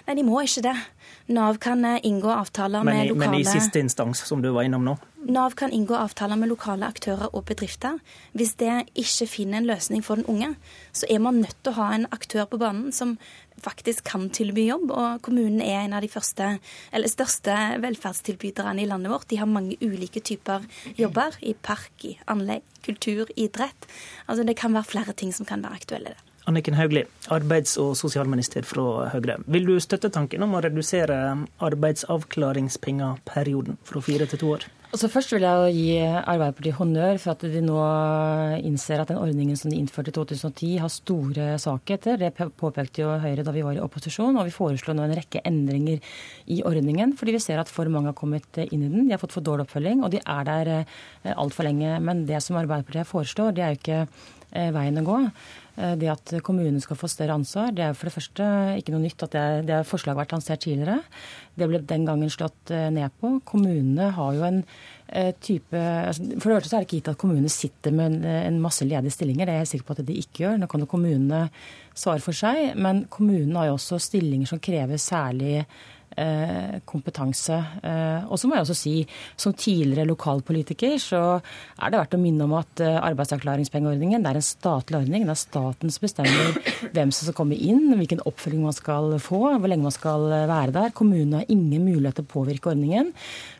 Nei, de må ikke det. Nav kan inngå avtaler men i, med lokale Men i siste instans, som du var innom nå? Nav kan inngå avtaler med lokale aktører og bedrifter. Hvis det ikke finner en løsning for den unge, så er man nødt til å ha en aktør på banen som faktisk kan tilby jobb. Og kommunen er en av de første, eller største velferdstilbyderne i landet vårt. De har mange ulike typer jobber. I park, i anlegg, kultur, idrett. Altså Det kan være flere ting som kan være aktuelle. Anniken Hauglie, arbeids- og sosialminister fra Høyre. Vil du støtte tanken om å redusere arbeidsavklaringspengeperioden fra fire til to år? Altså først vil jeg gi Arbeiderpartiet honnør for at de nå innser at den ordningen som de innførte i 2010 har store svakheter. Det påpekte jo Høyre da vi var i opposisjon, og vi foreslår nå en rekke endringer i ordningen. Fordi vi ser at for mange har kommet inn i den, de har fått for dårlig oppfølging, og de er der eh, altfor lenge. Men det som Arbeiderpartiet foreslår, det er jo ikke eh, veien å gå. Eh, det at kommunene skal få større ansvar, det er for det første ikke noe nytt. at Det, det forslaget har vært lansert tidligere. Det ble den gangen slått ned på. Kommunene har jo en type altså, For det første så er det ikke gitt at kommunene sitter med en masse ledige stillinger. Det er jeg sikker på at de ikke gjør. Nå kan jo kommunene svare for seg. Men kommunene har jo også stillinger som krever særlig eh, kompetanse. Eh, og så må jeg også si, som tidligere lokalpolitiker, så er det verdt å minne om at eh, arbeidsavklaringspengeordningen er en statlig ordning. Det er staten som bestemmer hvem som skal komme inn, hvilken oppfølging man skal få, hvor lenge man skal være der. Kommunene har ingen mulighet til å påvirke ordningen.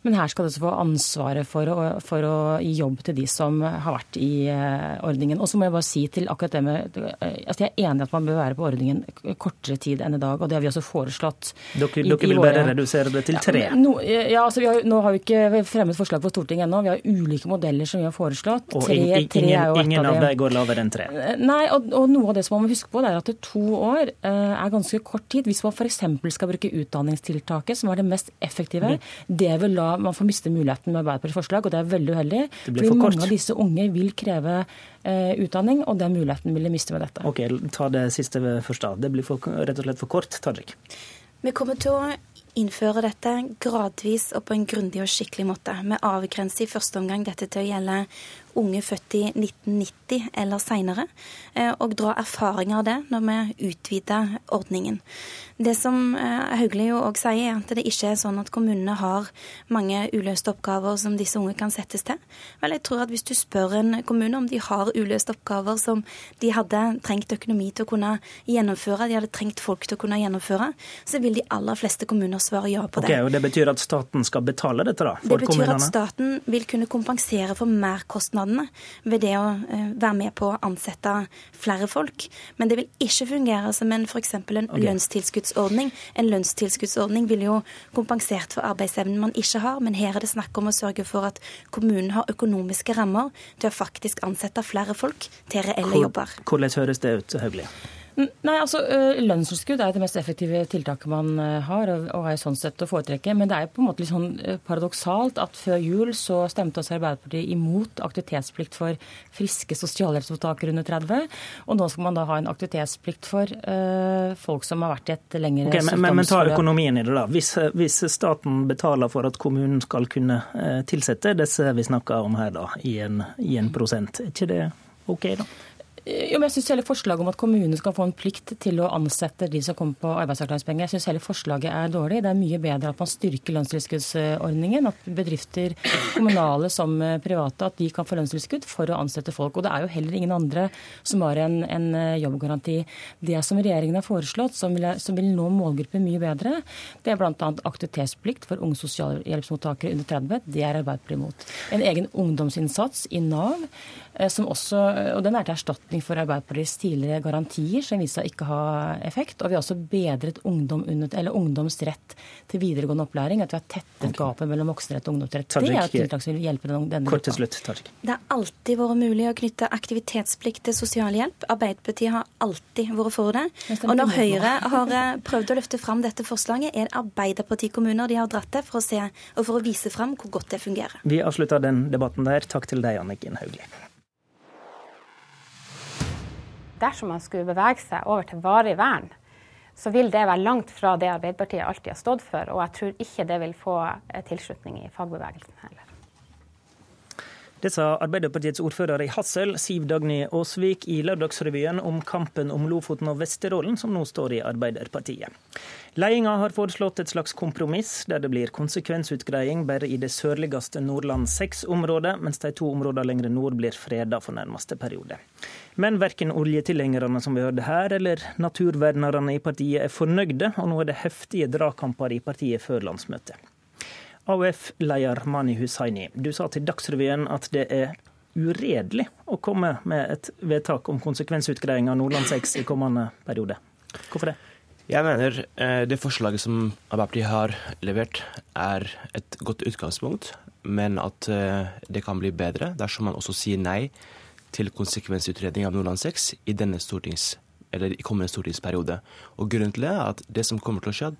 Men her skal de også få ansvaret for å, for å gi jobb til de som har vært i ordningen. Og så må jeg bare si til akkurat det med altså Jeg er enig i at man bør være på ordningen kortere tid enn i dag, og det har vi også foreslått. Dere, dere vil bare redusere det til tre? Ja, no, ja altså har, Nå har vi ikke fremmet forslag for Stortinget ennå. Vi har ulike modeller som vi har foreslått. Og tre, ingen, tre ingen av, av dem går lavere enn tre? Nei, og, og, noe av det som man må huske på, det er at det to år uh, er ganske kort tid. Hvis man f.eks. skal bruke utdanningstiltaket, som er det mest effektive, mm. det vil la man få miste muligheten med Arbeiderpartiets forslag, og det er veldig uheldig. fordi for mange av disse unge vil kreve uh, utdanning, og den muligheten vil de miste med dette. Ok, Ta det siste først. da. Det blir for, rett og slett for kort. Tajik. Vi kommer til å innføre dette gradvis og på en grundig og skikkelig måte. Vi avgrenser i første omgang dette til å gjelde unge født i 1990 eller seinere, eh, og dra erfaringer av det når vi utvider ordningen. Det som eh, Hauglie jo òg sier, er at det ikke er sånn at kommunene har mange uløste oppgaver som disse unge kan settes til. Vel, jeg tror at hvis du spør en kommune om de har uløste oppgaver som de hadde trengt økonomi til å kunne gjennomføre, de hadde trengt folk til å kunne gjennomføre, så vil de aller fleste kommuner svare ja på det. Ok, og Det betyr at staten skal betale dette, da? For det betyr kommunene. at staten vil kunne kompensere for merkostnadene ved det å eh, være med på å ansette flere folk. Men det vil ikke fungere som en f.eks. en okay. lønnstilskuddsordning. En lønnstilskuddsordning ville jo kompensert for arbeidsevnen man ikke har, men her er det snakk om å sørge for at kommunen har økonomiske rammer til å faktisk ansette flere folk til reelle jobber. Hvordan høres det ut, Hauglie? Nei, altså Lønnstilskudd er det mest effektive tiltaket man har, og er sånn sett å foretrekke. Men det er jo på en måte litt sånn paradoksalt at før jul så stemte også Arbeiderpartiet imot aktivitetsplikt for friske sosialhjelpsmottakere under 30. Og nå skal man da ha en aktivitetsplikt for uh, folk som har vært i et lengre okay, men, men, men ta økonomien i det, da. Hvis, hvis, staten betaler for at kommunen skal kunne tilsette disse vi snakker om her, da, i en, i en prosent, er ikke det OK, da? Jo, men jeg synes hele Forslaget om at kommunene skal få en plikt til å ansette de som kommer på arbeidsavklaringspenger, jeg synes hele forslaget er dårlig. Det er mye bedre at man styrker lønnstilskuddsordningen. At bedrifter, kommunale som private, at de kan få lønnstilskudd for å ansette folk. Og det er jo heller ingen andre som har en, en jobbgaranti. Det som regjeringen har foreslått, som vil, som vil nå målgruppen mye bedre, det er bl.a. aktivitetsplikt for unge sosialhjelpsmottakere under 30. Det er Arbeiderpartiet imot. En egen ungdomsinnsats i Nav Eh, som også, og Den er til erstatning for Arbeiderpartiets tidligere garantier, som viste seg ikke ha effekt. Og vi har også bedret ungdom under, ungdoms rett til videregående opplæring. At vi har tettet okay. gapet mellom voksenrett og ungdomsrett. Tajik, det er et tiltak som vil hjelpe denne Kort til slutt, Tajik. Det har alltid vært mulig å knytte aktivitetsplikt til sosialhjelp. Arbeiderpartiet har alltid vært for det. Og når Høyre har eh, prøvd å løfte fram dette forslaget, er det Arbeiderpartikommuner de har dratt til for å se og for å vise fram hvor godt det fungerer. Vi avslutter den debatten der. Takk til deg, Anniken Hauglie. Dersom man skulle bevege seg over til varig vern, så vil det være langt fra det Arbeiderpartiet alltid har stått for. Og jeg tror ikke det vil få eh, tilslutning i fagbevegelsen heller. Det sa Arbeiderpartiets ordfører i Hassel, Siv Dagny Aasvik, i Lørdagsrevyen om kampen om Lofoten og Vesterålen, som nå står i Arbeiderpartiet. Ledelsen har foreslått et slags kompromiss, der det blir konsekvensutgreiing bare i det sørligste Nordland 6-området, mens de to områdene lenger nord blir freda for nærmeste periode. Men verken oljetilhengerne som vi hørte her, eller naturvernerne i partiet er fornøyde, og nå er det heftige dragkamper i partiet før landsmøtet. AUF-leder Mani Hussaini, du sa til Dagsrevyen at det er uredelig å komme med et vedtak om konsekvensutgreiing av Nordland 6 i kommende periode. Hvorfor det? Jeg mener eh, det forslaget som Arbeiderpartiet har levert, er et godt utgangspunkt, men at eh, det kan bli bedre dersom man også sier nei til konsekvensutredning av Nordland 6 i denne stortings, eller i kommende stortingsperiode. Og Grunnen til det er at det som kommer til å skje,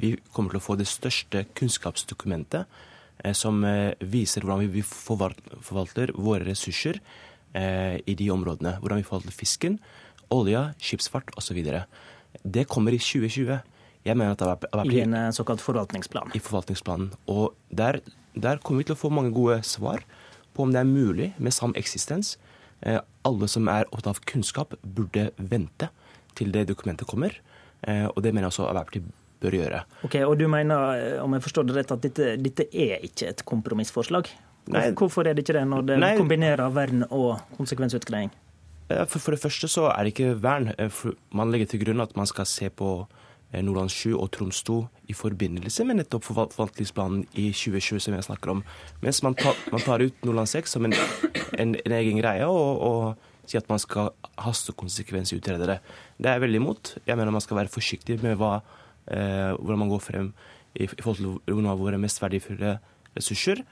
vi kommer til å få det største kunnskapsdokumentet eh, som eh, viser hvordan vi forvalter våre ressurser eh, i de områdene. Hvordan vi forvalter fisken, olja, skipsfart osv. Det kommer i 2020. Jeg mener at det er, I en såkalt forvaltningsplan? I forvaltningsplanen. Og der, der kommer vi til å få mange gode svar på om det er mulig med sameksistens eksistens. alle som er opptatt av kunnskap, burde vente til det dokumentet kommer. Og det mener jeg også Arbeiderpartiet bør gjøre. Ok, Og du mener, om jeg forstår det rett, at dette, dette er ikke et kompromissforslag? Nei. Hvorfor er det ikke det, når det Nei. kombinerer vern og konsekvensutgreiing? For, for, det første så er det ikke vern. Man legger til grunn at man skal se på Eh, Nordland 7 og Troms 2 i forbindelse med nettopp forvaltningsplanen i 2020 som jeg snakker om. Mens man tar, man tar ut Nordland 6 som en, en, en egen greie og, og sier at man skal hastekonsekvensutrede det. Det er jeg veldig imot. Jeg mener man skal være forsiktig med hva, eh, hvordan man går frem i, i forhold til noen av våre mest verdifulle ressurser.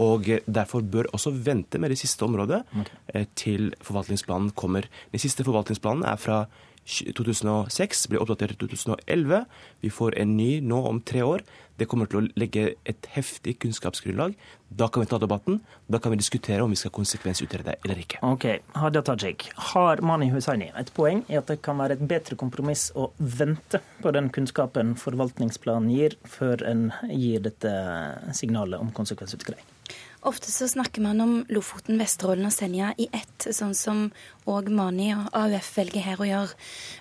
Og Derfor bør også vente med det siste området okay. Eh, til forvaltningsplanen kommer. Den siste forvaltningsplanen er fra 2006, ble oppdatert i 2011. Vi får en ny nå om tre år. Det kommer til å legge et heftig kunnskapsgrunnlag. Da kan vi ta debatten. Da kan vi diskutere om vi skal konsekvensutrede eller ikke. Ok, Hadia Tajik, Har Mani Hussaini et poeng i at det kan være et bedre kompromiss å vente på den kunnskapen forvaltningsplanen gir, før en gir dette signalet om konsekvensutgreiing? Ofte så snakker man om Lofoten, Vesterålen og Senja i ett, sånn som òg Mani og AUF velger her å gjøre.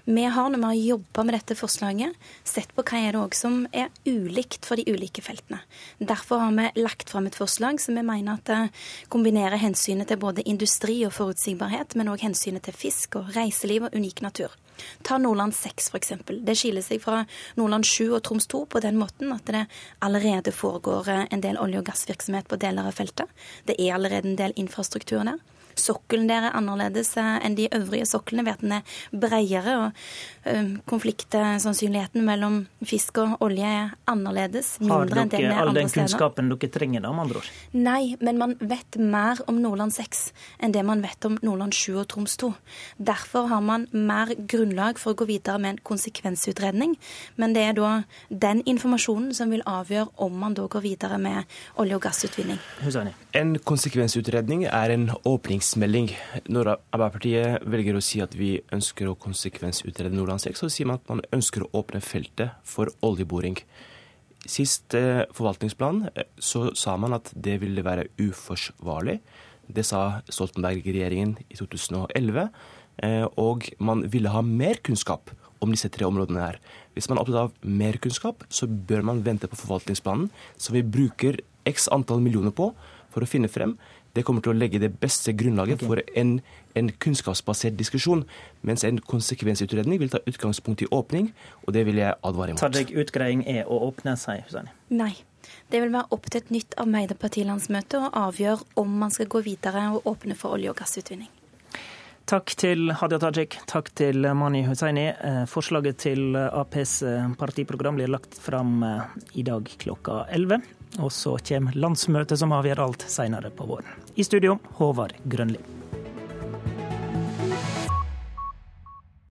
Vi har når vi har jobba med dette forslaget, sett på hva er det òg som er ulikt for de ulike feltene. Derfor har vi lagt fram et forslag som vi mener at kombinerer hensynet til både industri og forutsigbarhet, men òg hensynet til fisk og reiseliv og unik natur. Ta Nordland 6 f.eks. Det skiller seg fra Nordland 7 og Troms 2 på den måten at det allerede foregår en del olje- og gassvirksomhet på deler av feltet. Det er allerede en del infrastruktur der. Sokkelen der er annerledes eh, enn de øvrige soklene ved at den er bredere. og eh, Konfliktsannsynligheten mellom fisk og olje er annerledes. Mindre enn den er andre steder. Har dere all den kunnskapen dere trenger, da, med andre ord? Nei, men man vet mer om Nordland 6 enn det man vet om Nordland 7 og Troms 2. Derfor har man mer grunnlag for å gå videre med en konsekvensutredning. Men det er da den informasjonen som vil avgjøre om man da går videre med olje- og gassutvinning. En konsekvensutredning er en åpnings melding. Når Arbeiderpartiet velger å si at vi ønsker å konsekvensutrede Nordland 6, så sier man at man ønsker å åpne feltet for oljeboring. Sist eh, forvaltningsplan eh, så sa man at det ville være uforsvarlig. Det sa Stoltenberg-regjeringen i 2011. Eh, og man ville ha mer kunnskap om disse tre områdene her. Hvis man er opptatt av mer kunnskap, så bør man vente på forvaltningsplanen, som vi bruker x antall millioner på for å finne frem. Det kommer til å legge det beste grunnlaget okay. for en, en, kunnskapsbasert diskusjon. Mens en konsekvensutredning vil ta utgangspunkt i åpning, og det vil jeg advare imot. Tadjik, utgreiing er å åpne seg, Husani? Nei. Det vil være opp til et nytt Arbeiderpartilandsmøte å avgjøre om man skal gå videre og åpne for olje- og gassutvinning. Takk til Hadia Tajik, takk til Mani Hussaini. Eh, forslaget til Aps eh, partiprogram blir lagt fram eh, i dag klokka 11. Og så kommer landsmøtet som avgjør alt seinere på våren. I studio, Håvard Grønli.